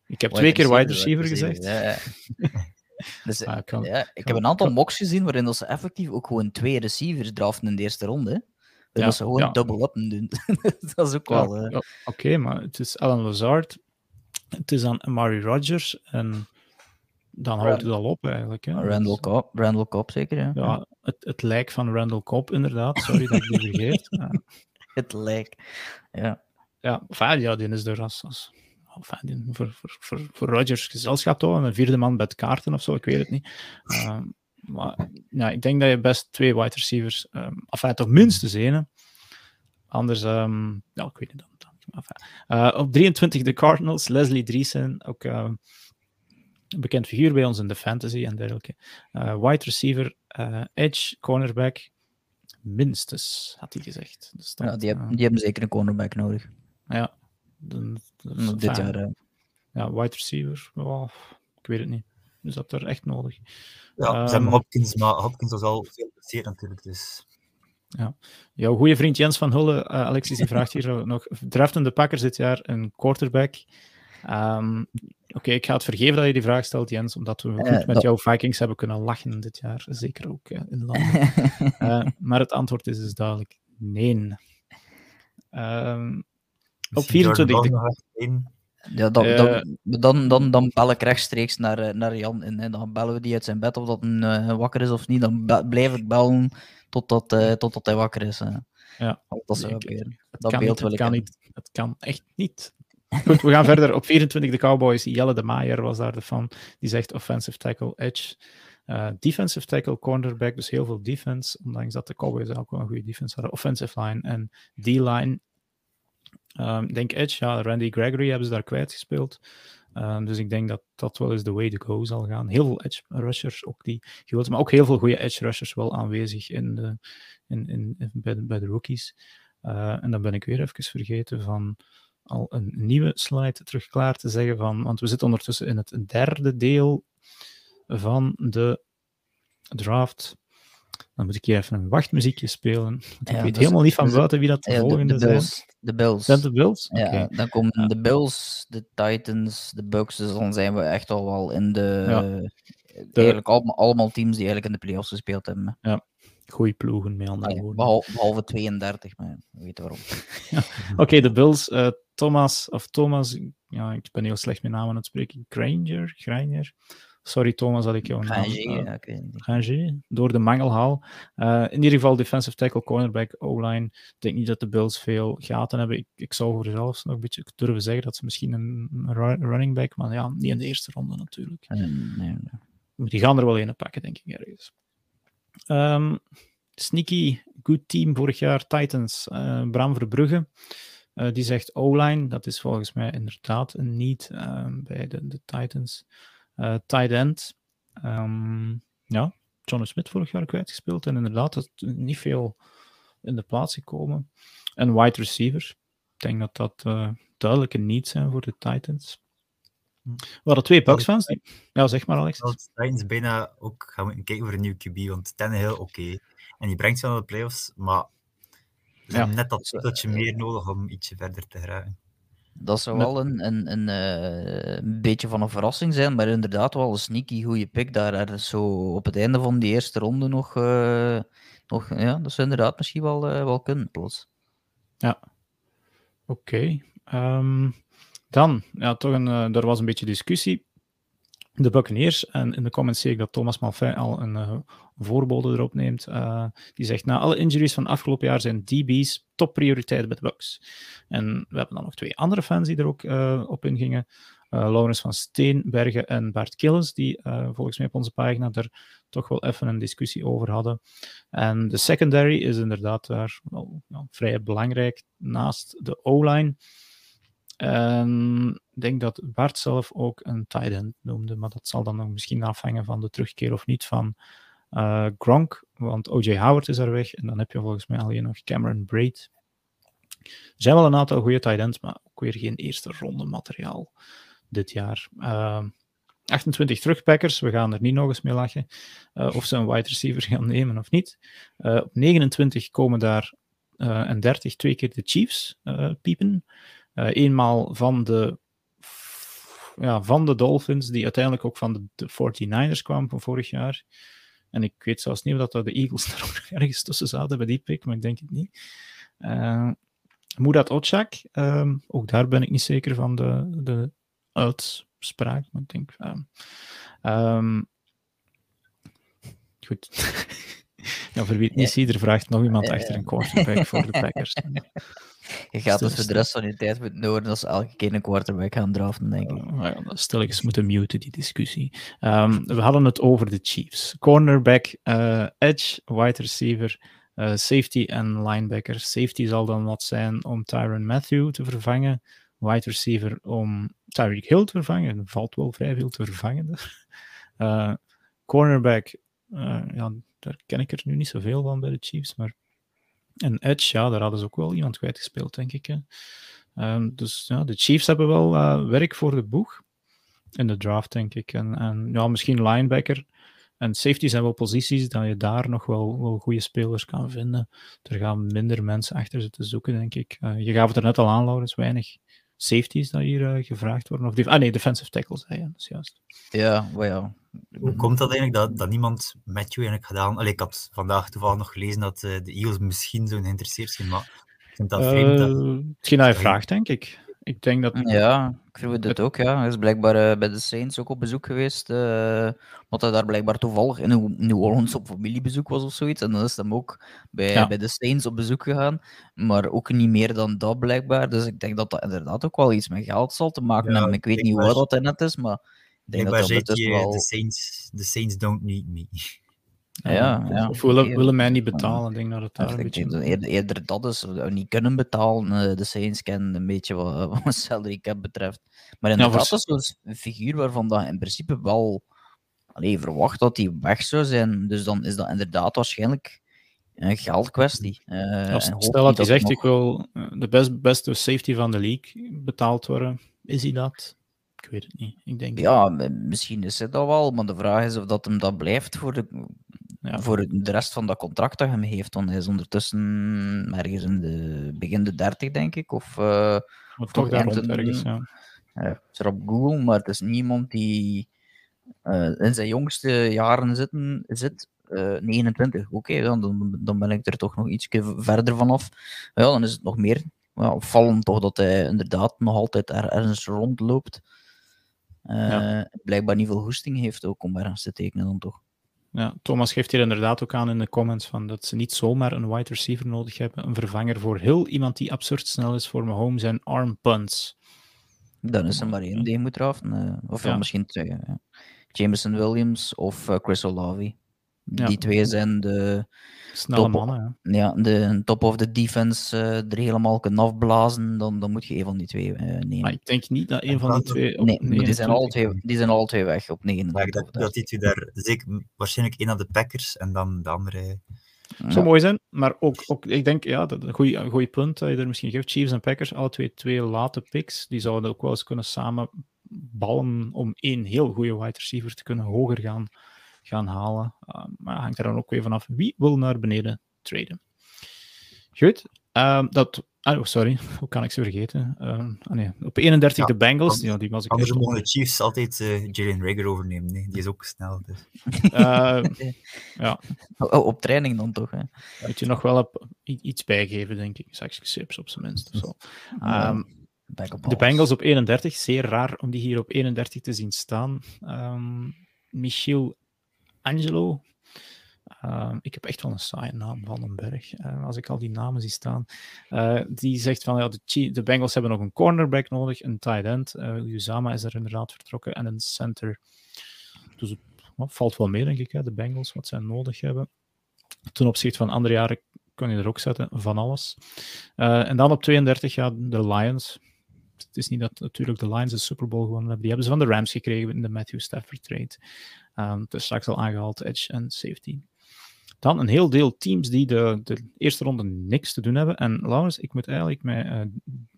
Ik heb twee keer wide receiver, gezegd. Ja, [laughs] Dus, ah, ja, ik heb een aantal mocks gezien waarin dat ze effectief ook gewoon twee receivers draften in de eerste ronde. En dat ze gewoon double up doen. [laughs] dat is ook wel... Uh... Oké, maar het is Alan Lazard, het is dan Amari Rodgers en dan houdt het al op eigenlijk. Hè. Randall, Cobb, Randall Cobb zeker, ja. Ja, het, het lijk van Randall Cobb inderdaad. Sorry dat ik die vergeet. [laughs] het lijk, ja. Ja, ja, die is de ras enfin, voor, voor, voor, voor Rogers gezelschap toch, een vierde man met kaarten of zo, ik weet het niet. Uh, maar ja, ik denk dat je best twee wide receivers, um, enfin, toch minstens één. Anders, um, ja, ik weet niet dan. Uh, op 23 de Cardinals, Leslie Driesen, ook uh, een bekend figuur bij ons in de fantasy en dergelijke. Uh, wide receiver, edge, cornerback, minstens, had hij gezegd. Dus dat, ja, die, hebben, die hebben zeker een cornerback nodig. Ja, dit jaar. Ja, wide receiver. Oh, ik weet het niet. Is dat er echt nodig? Ja, ze hebben ehm, Hopkins, maar Hopkins was al veel plezier natuurlijk. Dus. Ja. Jouw goede vriend Jens van Hulle, uh, Alexis, die vraagt hier [laughs] nog: draftende Packers dit jaar een quarterback? Um, Oké, ik ga het vergeven dat je die vraag stelt, Jens, omdat we goed uh, met jouw Vikings hebben kunnen lachen dit jaar. Zeker ook uh, in landen. uh, [laughs] maar het antwoord is dus duidelijk nee. Um, op 24. Ja, dan, dan, dan, dan, dan bel ik rechtstreeks naar, eh, naar Jan en, dan bellen we die uit zijn bed of dat een uh, wakker is of niet. Dan blijf ik bellen totdat, uh, totdat hij wakker is. Uh. Ja, dat, is dat kan beeld niet, wil ik kan niet. Het kan echt niet. Goed, we gaan [laughs] verder. Op 24 de Cowboys. Jelle de Maier was daar de fan. Die zegt offensive tackle, edge. Uh, defensive tackle, cornerback, dus heel veel defense. Ondanks dat de Cowboys ook wel een goede defense hadden. Offensive line en D-line. Um, denk Edge, ja, Randy Gregory hebben ze daar kwijtgespeeld. Um, dus ik denk dat dat wel eens de way to go zal gaan. Heel veel edge rushers ook die gewild, maar ook heel veel goede edge rushers wel aanwezig in de, in, in, bij, de, bij de rookies. Uh, en dan ben ik weer even vergeten van al een nieuwe slide terug klaar te zeggen van, want we zitten ondertussen in het derde deel van de draft. Dan moet ik hier even een wachtmuziekje spelen. Want ik weet helemaal niet van buiten wie dat de volgende de, Bills, zijn. De Bills. Zijn de Bills? Ja, dan komen de Bills, de Titans, de Bucks. Dus dan zijn we echt al wel in de... de... Eigenlijk allemaal, allemaal teams die eigenlijk in de playoffs gespeeld hebben. Ja, goede ploegen, met andere woorden. Behalve, 32, maar we weten waarom. [laughs] Oké, de Bills. Uh, Thomas, of Thomas, ja, ik ben heel slecht met namen aan het spreken. Granger, Granger. Sorry Thomas dat ik jou naam... Granger, door de mangel haal. Uh, in ieder geval defensive tackle, cornerback, O-line. Ik denk niet dat de Bills veel gaten hebben. Ik, ik zou voor zelfs nog een beetje durven zeggen dat ze misschien een, running back, maar ja, niet in de eerste ronde natuurlijk. Nee, nee, nee. Die gaan er wel een pakken, denk ik, ergens. Um, sneaky, good team vorig jaar, Titans. Uh, Bram Verbrugge. Uh, die zegt O-line. Dat is volgens mij inderdaad een need uh, bij de, de Titans. Uh, tight end. Um, ja, John Smith vorig jaar kwijtgespeeld. En inderdaad, dat niet veel in de plaats gekomen. En wide receiver. Ik denk dat dat uh, duidelijke niet zijn voor de Titans. We hadden twee Bucks-fans. Die... Ja, zeg maar, Alex. De Titans bijna ook gaan we kijken voor een nieuw QB. Want heel oké. En die brengt ze aan de playoffs. Maar ja. net dat dat je meer nodig om ietsje verder te geraken. Dat zou wel een, een, een, uh, een, beetje van een verrassing zijn, maar inderdaad wel een sneaky goede pick daar. Zo op het einde van die eerste ronde nog, uh, nog ja, dat zou inderdaad misschien wel, uh, wel kunnen, plots. Ja, oké. Okay. Um, ehm, dan, ja, toch een, er was een beetje discussie de Buccaneers. En in de comments zie ik dat Thomas Malfay al een voorbode erop neemt. Uh, die zegt, na alle injuries van afgelopen jaar zijn DB's topprioriteit bij de Bucks. En we hebben dan nog twee andere fans die er ook uh, op ingingen. Laurens van Steenbergen en Bart Killes, die volgens mij op onze pagina er toch wel even een discussie over hadden. En de secondary is inderdaad daar wel vrij belangrijk naast de O-line. En ik denk dat Bart zelf ook een tight end noemde, maar dat zal dan nog misschien afhangen van de terugkeer of niet van uh, Gronk, want O.J. Howard is er weg en dan heb je volgens mij alleen nog Cameron Braid. Er zijn wel een aantal goede tight ends, maar ook weer geen eerste ronde materiaal dit jaar. Uh, 28 terugpackers, we gaan er niet nog eens mee lachen uh, of ze een wide receiver gaan nemen of niet. Uh, op 29 komen daar en 30 twee keer de Chiefs piepen. Eenmaal van de, ja, van de Dolphins, die uiteindelijk ook van de, de 49ers kwamen van vorig jaar. En ik weet zelfs niet of dat de Eagles [laughs] er ook ergens tussen zaten bij die pick, maar ik denk het niet. Uh, Murat Otschak, um, ook daar ben ik niet zeker van de, de uitspraak, maar ik denk... Um, goed. [laughs] [laughs] ja, voor wie het niet ziet, er vraagt nog iemand achter een quarterback voor de Packers. [laughs] Je gaat dus voor de rest van je tijd moeten noorden als elke keer een quarterback gaan draften, denk ik. Uh, ja, stel ik eens moeten muten, die discussie. Um, we hadden het over de Chiefs. Cornerback, uh, edge, wide receiver, uh, safety en linebacker. Safety zal dan wat zijn om Tyron Matthew te vervangen. Wide receiver om Tyreek Hill te vervangen. Er valt wel vrij veel te vervangen. [laughs] cornerback, ja, daar ken ik er nu niet zoveel van bij de Chiefs, maar en Edge, ja, daar hadden ze ook wel iemand kwijtgespeeld, denk ik. Hè. Um, dus ja, de Chiefs hebben wel uh, werk voor de boeg in de draft, denk ik. En, en ja, misschien linebacker. En safety zijn wel posities dat je daar nog wel, wel goede spelers kan vinden. Er gaan minder mensen achter zitten zoeken, denk ik. Uh, je gaf het er net al aan, Laurens, weinig safeties dat hier uh, gevraagd worden. Of ah nee, defensive tackles, dat is juist. Ja, well, ja. Hoe komt dat eigenlijk dat, dat niemand Matthew eigenlijk gedaan? Allee, ik had vandaag toevallig nog gelezen dat uh, de Eagles misschien zo geïnteresseerd zijn, maar ik vind dat vreemd. Uh, dat... Hetgeen dat je vraagt, denk ik. Ik denk dat... Ja, ik vroeg het ook, ja. Hij is blijkbaar uh, bij de Saints ook op bezoek geweest, uh, omdat hij daar blijkbaar toevallig in New Orleans op familiebezoek was of zoiets. En dan is hij ook bij, ja. bij de Saints op bezoek gegaan, maar ook niet meer dan dat blijkbaar. Dus ik denk dat dat inderdaad ook wel iets met geld zal te maken ja, hebben. Ik weet niet waar dat net is, maar denk dat dat je, wel... de, Saints, the Saints don't need me. Ja, [laughs] ja. Of willen, willen mij niet betalen, ik denk dat het daar een beetje... Eerder, eerder dat is, niet kunnen betalen. Eh, de Saints kennen een beetje wat, [laughs] wat salary cap betreft. Maar inderdaad, ja, dat is een figuur waarvan dat in principe wel allee, verwacht dat hij weg zou zijn. Dus dan is dat inderdaad waarschijnlijk een geldkwestie. Uh, stel dat hij zegt, nog... ik wil eh, de best, beste safety van de league betaald worden. Is hij dat? Ik weet het niet. Ik denk ja, misschien is het dat wel, maar de vraag is of dat hem dat blijft voor de, ja. voor de rest van dat contract dat hem heeft. Want hij is ondertussen ergens in de begin de 30, denk ik. Of, uh, of toch daar rond ergens, ja. Uh, is er op Google, maar het is niemand die uh, in zijn jongste jaren zitten, zit. 29, oké, okay, dan, dan ben ik er toch nog iets verder vanaf. Ja, dan is het nog meer ja, opvallend toch dat hij inderdaad nog altijd er, ergens rondloopt. Uh, Blijkbaar niet veel hoesting heeft ook om ergens te tekenen dan toch. Ja, Thomas geeft hier inderdaad ook aan in de comments van dat ze niet zomaar een wide receiver nodig hebben. Een vervanger voor heel iemand die absurd snel is voor Mahomes en arm punts. Dan is er maar één die moet eraf. Uh, of ja. misschien twee. Ja. Jameson Williams of uh, Chris Olave. Die twee zijn de Snelle mannen, ja. ja. de top of the defense uh, er helemaal kunnen afblazen, dan, dan moet je een van die twee uh, nemen. Maar ik denk niet dat een van die twee... Nee, die zijn, alle twee, die zijn alle twee weg op 29. Maar dat, dat die twee daar... Zeker, waarschijnlijk één aan de Packers en dan de andere... Ja. Zou mooi zijn, maar ook, ook ik denk, ja, dat een goede punt dat je er misschien geeft. Chiefs en Packers, alle twee, twee late picks, die zouden ook wel eens kunnen samen ballen om één heel goede wide receiver te kunnen hoger gaan gaan halen. Uh, maar hangt er dan ook weer vanaf wie wil naar beneden traden. Goed. Um, dat, oh, sorry, [laughs] hoe kan ik ze vergeten? Um, oh nee. Op 31 ja, de Bengals, ja, die was ik Anders mogen de Chiefs altijd uh, Jalen Rager overnemen, nee. die is ook snel. Dus. [laughs] Uh, ja. Oh, op training dan toch? Hè? Moet je nog wel op, iets bijgeven, denk ik. Chips op zijn minst. Of zo. [laughs] Um, de Bengals op 31, zeer raar om die hier op 31 te zien staan. Um, Michiel Angelo. Uh, ik heb echt wel een saaie naam van een berg. Uh, als ik al die namen zie staan. Uh, die zegt van ja, de, de, Bengals hebben nog een cornerback nodig, een tight end. Uzama is er inderdaad vertrokken en een center. Dus het valt wel mee, denk ik, hè, de Bengals, wat zij nodig hebben. Ten opzichte van andere jaren kan je er ook zetten, van alles. en dan op 32 ja, de Lions het is niet dat natuurlijk de Lions de Super Bowl gewonnen hebben. Die hebben ze van de Rams gekregen in de Matthew Stafford trade. Um, is straks al aangehaald, edge en safety. Dan een heel deel teams die de, de eerste ronde niks te doen hebben. En Laurens, ik moet eigenlijk mij uh,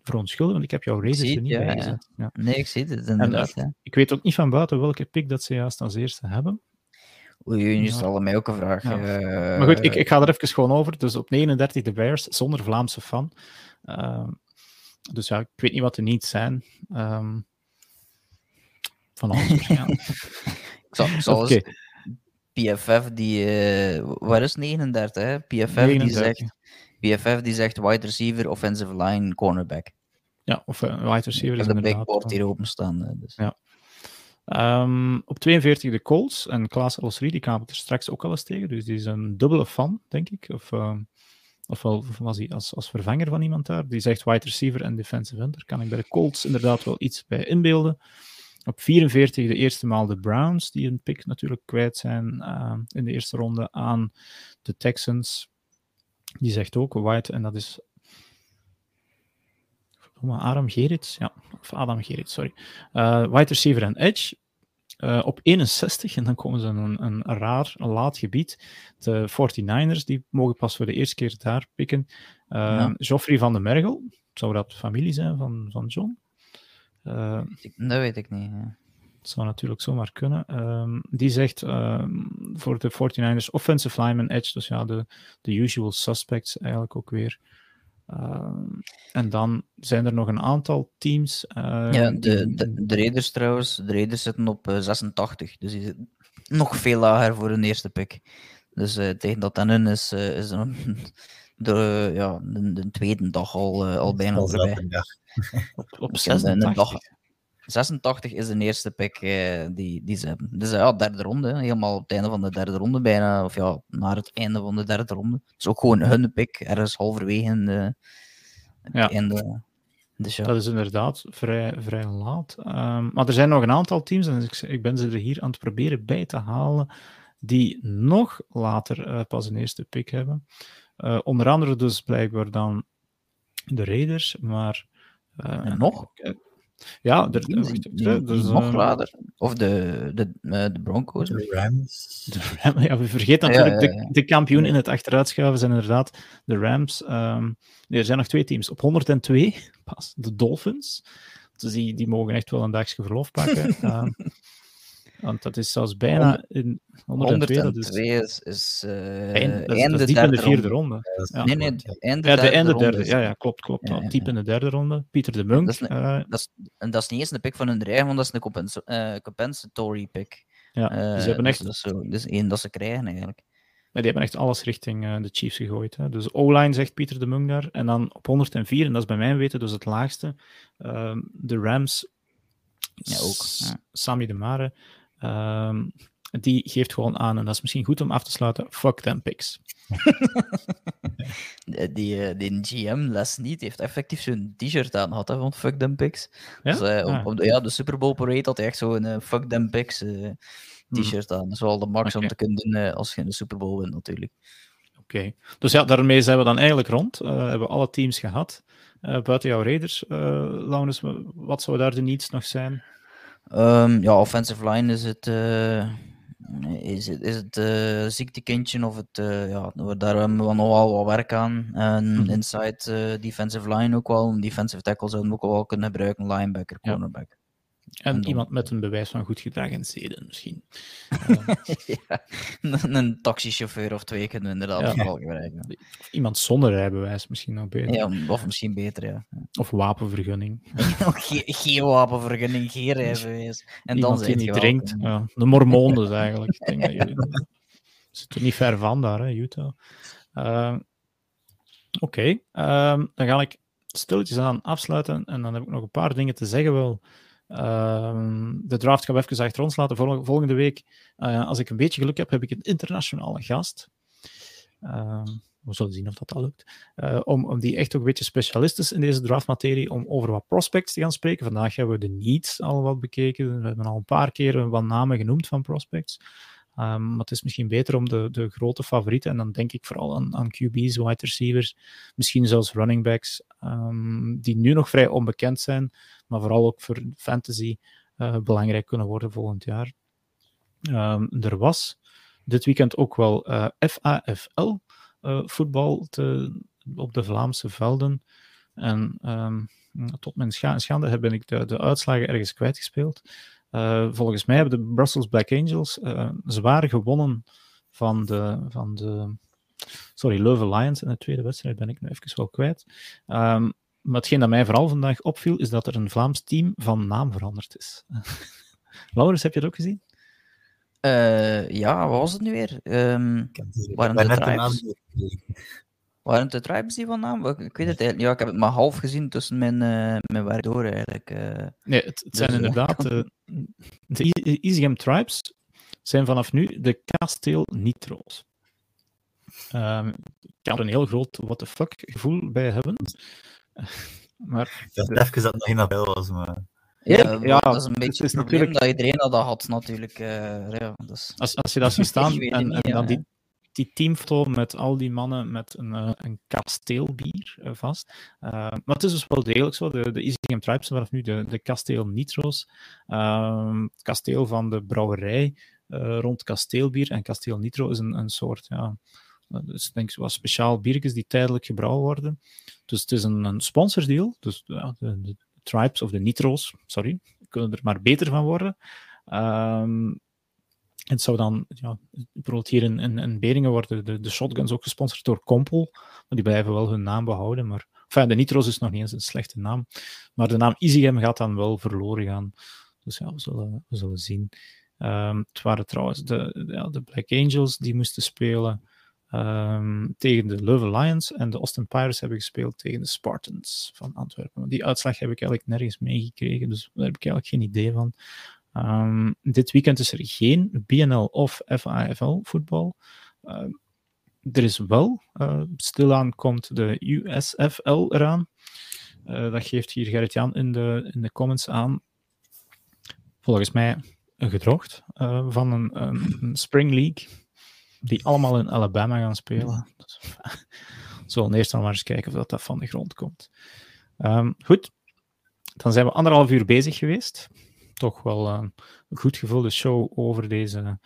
verontschuldigen, want ik heb jouw Raiders er niet ja, bij gezet. Ja. Nee, ik zie het inderdaad. En, uh, ik weet ook niet van buiten welke pick dat ze juist als eerste hebben. Oei, jullie stellen mij ook een vraag. Ja. Uh, maar goed, ik, ik ga er even gewoon over. Dus op 39 de Bears, zonder Vlaamse fan. Uh, dus ja, ik weet niet wat de niet zijn. Um, van alles waarschijnlijk. [laughs] ik zal, ik zal okay. PFF die, uh, waar is 39? Hè? PFF 39. die zegt, PFF die zegt wide receiver, offensive line, cornerback. Ja, of uh, wide receiver is de big board hier openstaan. Dus. Ja. Um, op 42 de Colts en Klaas Alosri, die kwam er straks ook al eens tegen, dus die is een dubbele fan, denk ik. Of, uh, ofwel was hij als, als vervanger van iemand daar, die zegt wide receiver en defensive end. Daar kan ik bij de Colts inderdaad wel iets bij inbeelden. Op 44 de eerste maal de Browns, die een pick natuurlijk kwijt zijn uh, in de eerste ronde aan de Texans. Die zegt ook White, en dat is Adam Gerits, ja, of Adam Gerits, sorry. Uh, wide receiver en edge. Uh, op 61, en dan komen ze in een, een raar, een laat gebied. De 49ers, die mogen pas voor de eerste keer daar pikken. Uh, ja. Geoffrey van den Mergel, zou dat familie zijn van, van John? Uh, dat weet ik niet. Ja. Dat zou natuurlijk zomaar kunnen. Um, die zegt um, voor de 49ers offensive lineman edge, dus ja, de, de usual suspects eigenlijk ook weer. Uh, en dan zijn er nog een aantal teams. Uh, ja, de, de, de Raiders trouwens. De Raiders zitten op uh, 86. Dus die zitten nog veel lager voor een eerste pick. Dus uh, tegen dat aan hun is, uh, is er [laughs] de, ja, de, de, tweede dag al, uh, al bijna voorbij. op, op 86. 86 is de eerste pick uh, die, die ze hebben. Dus ja, derde ronde, helemaal op het einde van de derde ronde bijna, of ja, naar het einde van de derde ronde. Dus ook gewoon hun pick, ergens halverwege de, ja. einde. Dus ja. Dat is inderdaad vrij, vrij laat. Um, maar er zijn nog een aantal teams, en ik, ik ben ze er hier aan het proberen bij te halen, die nog later uh, pas een eerste pick hebben. Uh, onder andere dus blijkbaar dan de Raiders, maar... Uh, nog? Ja, er, dus, nog later. Of de, de, de Broncos. De Rams. De Rams. Ja, we vergeten natuurlijk, ja, ja, De, de kampioen in het achteruitschuiven zijn inderdaad de Rams. Um, er zijn nog twee teams. Op 102 pas de Dolphins. Dus die, die mogen echt wel een dagje verlof pakken. um, [laughs] Want dat is zelfs bijna in 102. 102 is, is uh, eind, dat, einde dat diep in de vierde ronde. Ja. Nee, nee, einde ja, de einde derde. Ja, ja, klopt, klopt. Ja, diep in de derde ronde. Pieter de Munk. Dat is, een, uh, dat, is, en dat is niet eens een pick van hun dreigen, want dat is een compens uh, compensatory pick. Ja, dus ze hebben echt... Dus dat is, zo, dus één dat ze krijgen eigenlijk. Maar die hebben echt alles richting de Chiefs gegooid. Hè. Dus O-line zegt Pieter de Munk daar. En dan op 104, en dat is bij mijn weten dus het laagste, uh, de Rams. Ja, ook. Ja. Sammy de Mare. Um, die geeft gewoon aan, en dat is misschien goed om af te sluiten, fuck them picks. [laughs] die, uh, die GM Les niet heeft effectief zo'n t-shirt aan gehad van fuck them picks. Ja? Dus, uh, ah. op, op de, ja, de Super Bowl parade had hij echt zo'n uh, fuck them picks t-shirt aan. Dat is wel de max okay. om te kunnen doen als je in de Super Bowl wint natuurlijk. Oké, okay. dus ja, daarmee zijn we dan eigenlijk rond. hebben we alle teams gehad. buiten jouw Raiders, Laurens, wat zou daar de needs nog zijn? Um, ja, offensive line is het, uh, is het, is het uh, ziektekindje of het, uh, ja, daar hebben we nog wel wat werk aan. En -hmm. inside defensive line ook wel. Defensive tackle zouden we ook wel kunnen gebruiken. Linebacker, cornerback. En, iemand met een bewijs van goed gedrag en zeden misschien. [laughs] ja, een, taxichauffeur of twee kunnen we inderdaad ja. wel gebruiken. Iemand zonder rijbewijs misschien nog beter. Ja, of misschien beter, ja. Of wapenvergunning. [laughs] geen, geen wapenvergunning, geen rijbewijs. En iemand dan die niet drinkt. Ja. De mormonen dus eigenlijk. Ik denk dat jullie... [laughs] Zit er niet ver van daar, hè, Utah. Uh, Oké, okay. uh, dan ga ik stilletjes aan afsluiten en dan heb ik nog een paar dingen te zeggen wel. Uh, de draft gaan we even achter ons laten. volgende week, uh, als ik een beetje geluk heb, heb ik een internationale gast. Uh, we zullen zien of dat al lukt. Uh, om, om die echt ook een beetje specialist is in deze draftmaterie, om over wat prospects te gaan spreken. Vandaag hebben we de needs al wat bekeken. We hebben al een paar keer wat namen genoemd van prospects. Um, maar het is misschien beter om de, de grote favorieten, en dan denk ik vooral aan, aan QB's, wide receivers, misschien zelfs running backs, um, die nu nog vrij onbekend zijn, maar vooral ook voor fantasy uh, belangrijk kunnen worden volgend jaar. Um, er was dit weekend ook wel eh, FAFL eh, voetbal te, op de Vlaamse velden. En tot mijn scha schande ben ik de, de uitslagen ergens kwijtgespeeld. Uh, volgens mij hebben de Brussels Black Angels uh, zwaar gewonnen van de, van de sorry, Leuven Lions in de tweede wedstrijd, ben ik nu even wel kwijt. Um, maar hetgeen dat mij vooral vandaag opviel, is dat er een Vlaams team van naam veranderd is. [laughs] Laurens, heb je het ook gezien? Uh, ja, wat was het nu weer? Um, waren de tribes? Waren de tribes die van naam? Ik weet het eigenlijk Ja, ik heb het maar half gezien tussen mijn, uh, mijn werk door eigenlijk. Uh, nee, het, het zijn dus, inderdaad... de Easygame tribes zijn vanaf nu de Kasteel Nitro's. Um, ik kan er een heel groot what the fuck gevoel bij hebben. [laughs] maar, ja, even dat nog in wel was, maar... Ja, ja, dat is een beetje het, natuurlijk... dat iedereen dat had, natuurlijk. Uh, ja, dus... als, als je dat ziet [laughs] staan en, en dan die, die teamfoto met al die mannen met een, uh, een kasteelbier uh, vast. Uh, maar het is dus wel degelijk zo. De, de Easy Game Tribes vanaf nu de, de kasteel Nitro's. Ehm, kasteel van de brouwerij rond kasteelbier. En kasteel Nitro is een, een soort, ja, dus denk ik, speciaal biertjes die tijdelijk gebrouwen worden. Dus het is een, een sponsordeal. Dus de, Tribes of de Nitro's, sorry, kunnen er maar beter van worden. Um, het zou dan, ja, bijvoorbeeld hier in, in, in Beringen worden de, de shotguns ook gesponsord door Kompel, maar die blijven wel hun naam behouden. Maar enfin, de Nitro's is nog niet eens een slechte naam, maar de naam EasyGame gaat dan wel verloren gaan. Dus ja, we zullen, we zullen zien. Um, het waren trouwens de, de, Black Angels die moesten spelen um, tegen de Leuven Lions en de Austin Pirates hebben gespeeld tegen de Spartans van Antwerpen. Die uitslag heb ik eigenlijk nergens meegekregen, dus daar heb ik eigenlijk geen idee van. Um, dit weekend is er geen BNL of FAFL voetbal. Uh, er is wel, uh, stilaan komt de USFL eraan. Uh, dat geeft hier Gerrit-Jan in de, in de comments aan. Volgens mij een gedrocht van een, een, een, Spring League, die allemaal in Alabama gaan spelen. Dus, we [laughs] zullen eerst dan maar eens kijken of dat, dat van de grond komt. Um, goed, dan zijn we anderhalf uur bezig geweest toch wel een goed gevulde show over deze,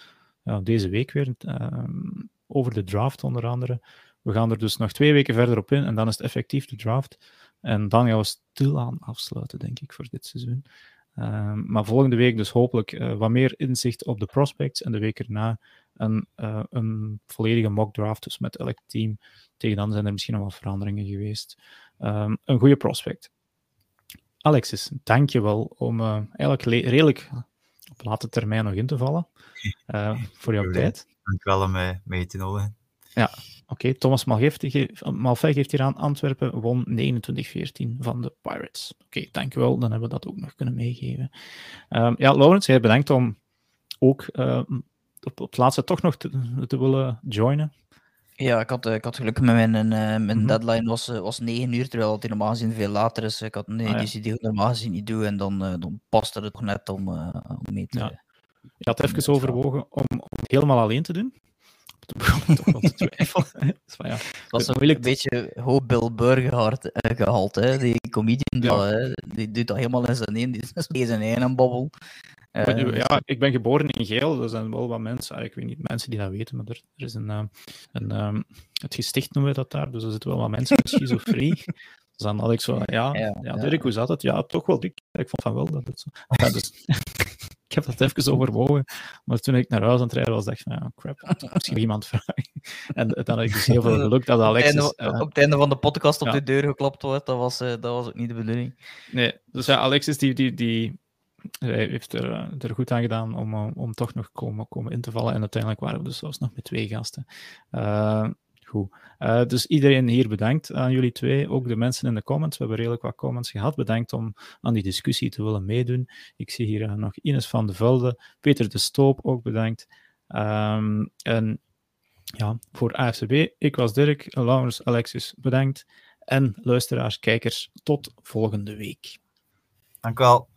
deze week weer. Ehm, over de draft onder andere. We gaan er dus nog twee weken verder op in en dan is het effectief de draft. En dan gaan we stilaan afsluiten, denk ik, voor dit seizoen. Ehm, maar volgende week dus hopelijk uh, wat meer inzicht op de prospects en de week erna een, een volledige mock draft, dus met elk team. Tegen dan zijn er misschien nog wat veranderingen geweest. Um, een goede prospect. Alexis, dank je wel om uh, eigenlijk redelijk op late termijn nog in te vallen. Uh, [laughs] voor jouw tijd. Dank wel om mij mee te nodigen. Ja, oké. Okay. Thomas Malfay geeft hier aan Antwerpen, won 29-14 van de Pirates. Oké, okay, dankjewel. Dan hebben we dat ook nog kunnen meegeven. Um, ja, Laurens, jij bedankt om ook op, op het laatste toch nog te, te willen joinen. Ja, ik had, eh, ik had geluk met mijn, uh, mijn -hmm. deadline was, eh, was 9 uur, terwijl het normaal gezien veel later is. Ik had een ah, editie die ik normaal gezien niet doe en dan, uh, dan paste het nog net om, om mee te... Ja. Je had even overwogen om, om het helemaal alleen te doen. Toen begon toch wel te [laughs] twijfelen. dus, ja, dat was een moeilijk beetje hoop Bill Burr gehaald, hè. die comedian, ja. die, die doet dat helemaal in zijn één, die is zijn eigen babbel. Uh, ja, ik ben geboren in Geel. Er zijn wel wat mensen, ah, ik weet niet mensen die dat weten, maar er, er is een, uh, een um, het gesticht noemen we dat daar, dus er zitten wel wat mensen met schizofrenie. [laughs] Dus dan had ik zo, ja, ja, ja, Dirk, hoe zat het? Ja, toch wel dik. Ik vond van wel dat het zo... [laughs] Ja, dus, [laughs] ik heb dat even overwogen, maar toen ik naar huis aan het rijden was, dacht ik van, ja, crap, misschien iemand vragen. En dan had ik dus heel veel geluk dat Alexis... Op het einde, op het einde van de podcast op de deur geklopt wordt, dat was, dat was ook niet de bedoeling. Nee, dus ja, Alexis die, die, die hij heeft er, er goed aan gedaan om, om toch nog komen, komen in te vallen. En uiteindelijk waren we dus zelfs nog met twee gasten. Uh, Goed. Dus iedereen hier bedankt aan jullie twee, ook de mensen in de comments. We hebben redelijk wat comments gehad. Bedankt om aan die discussie te willen meedoen. Ik zie hier nog Ines van de Velde, Peter de Stoop ook bedankt. Um, en ja, voor AFCB, ik was Dirk, Laurens, Alexis, bedankt. En luisteraars, kijkers, tot volgende week. Dank u wel.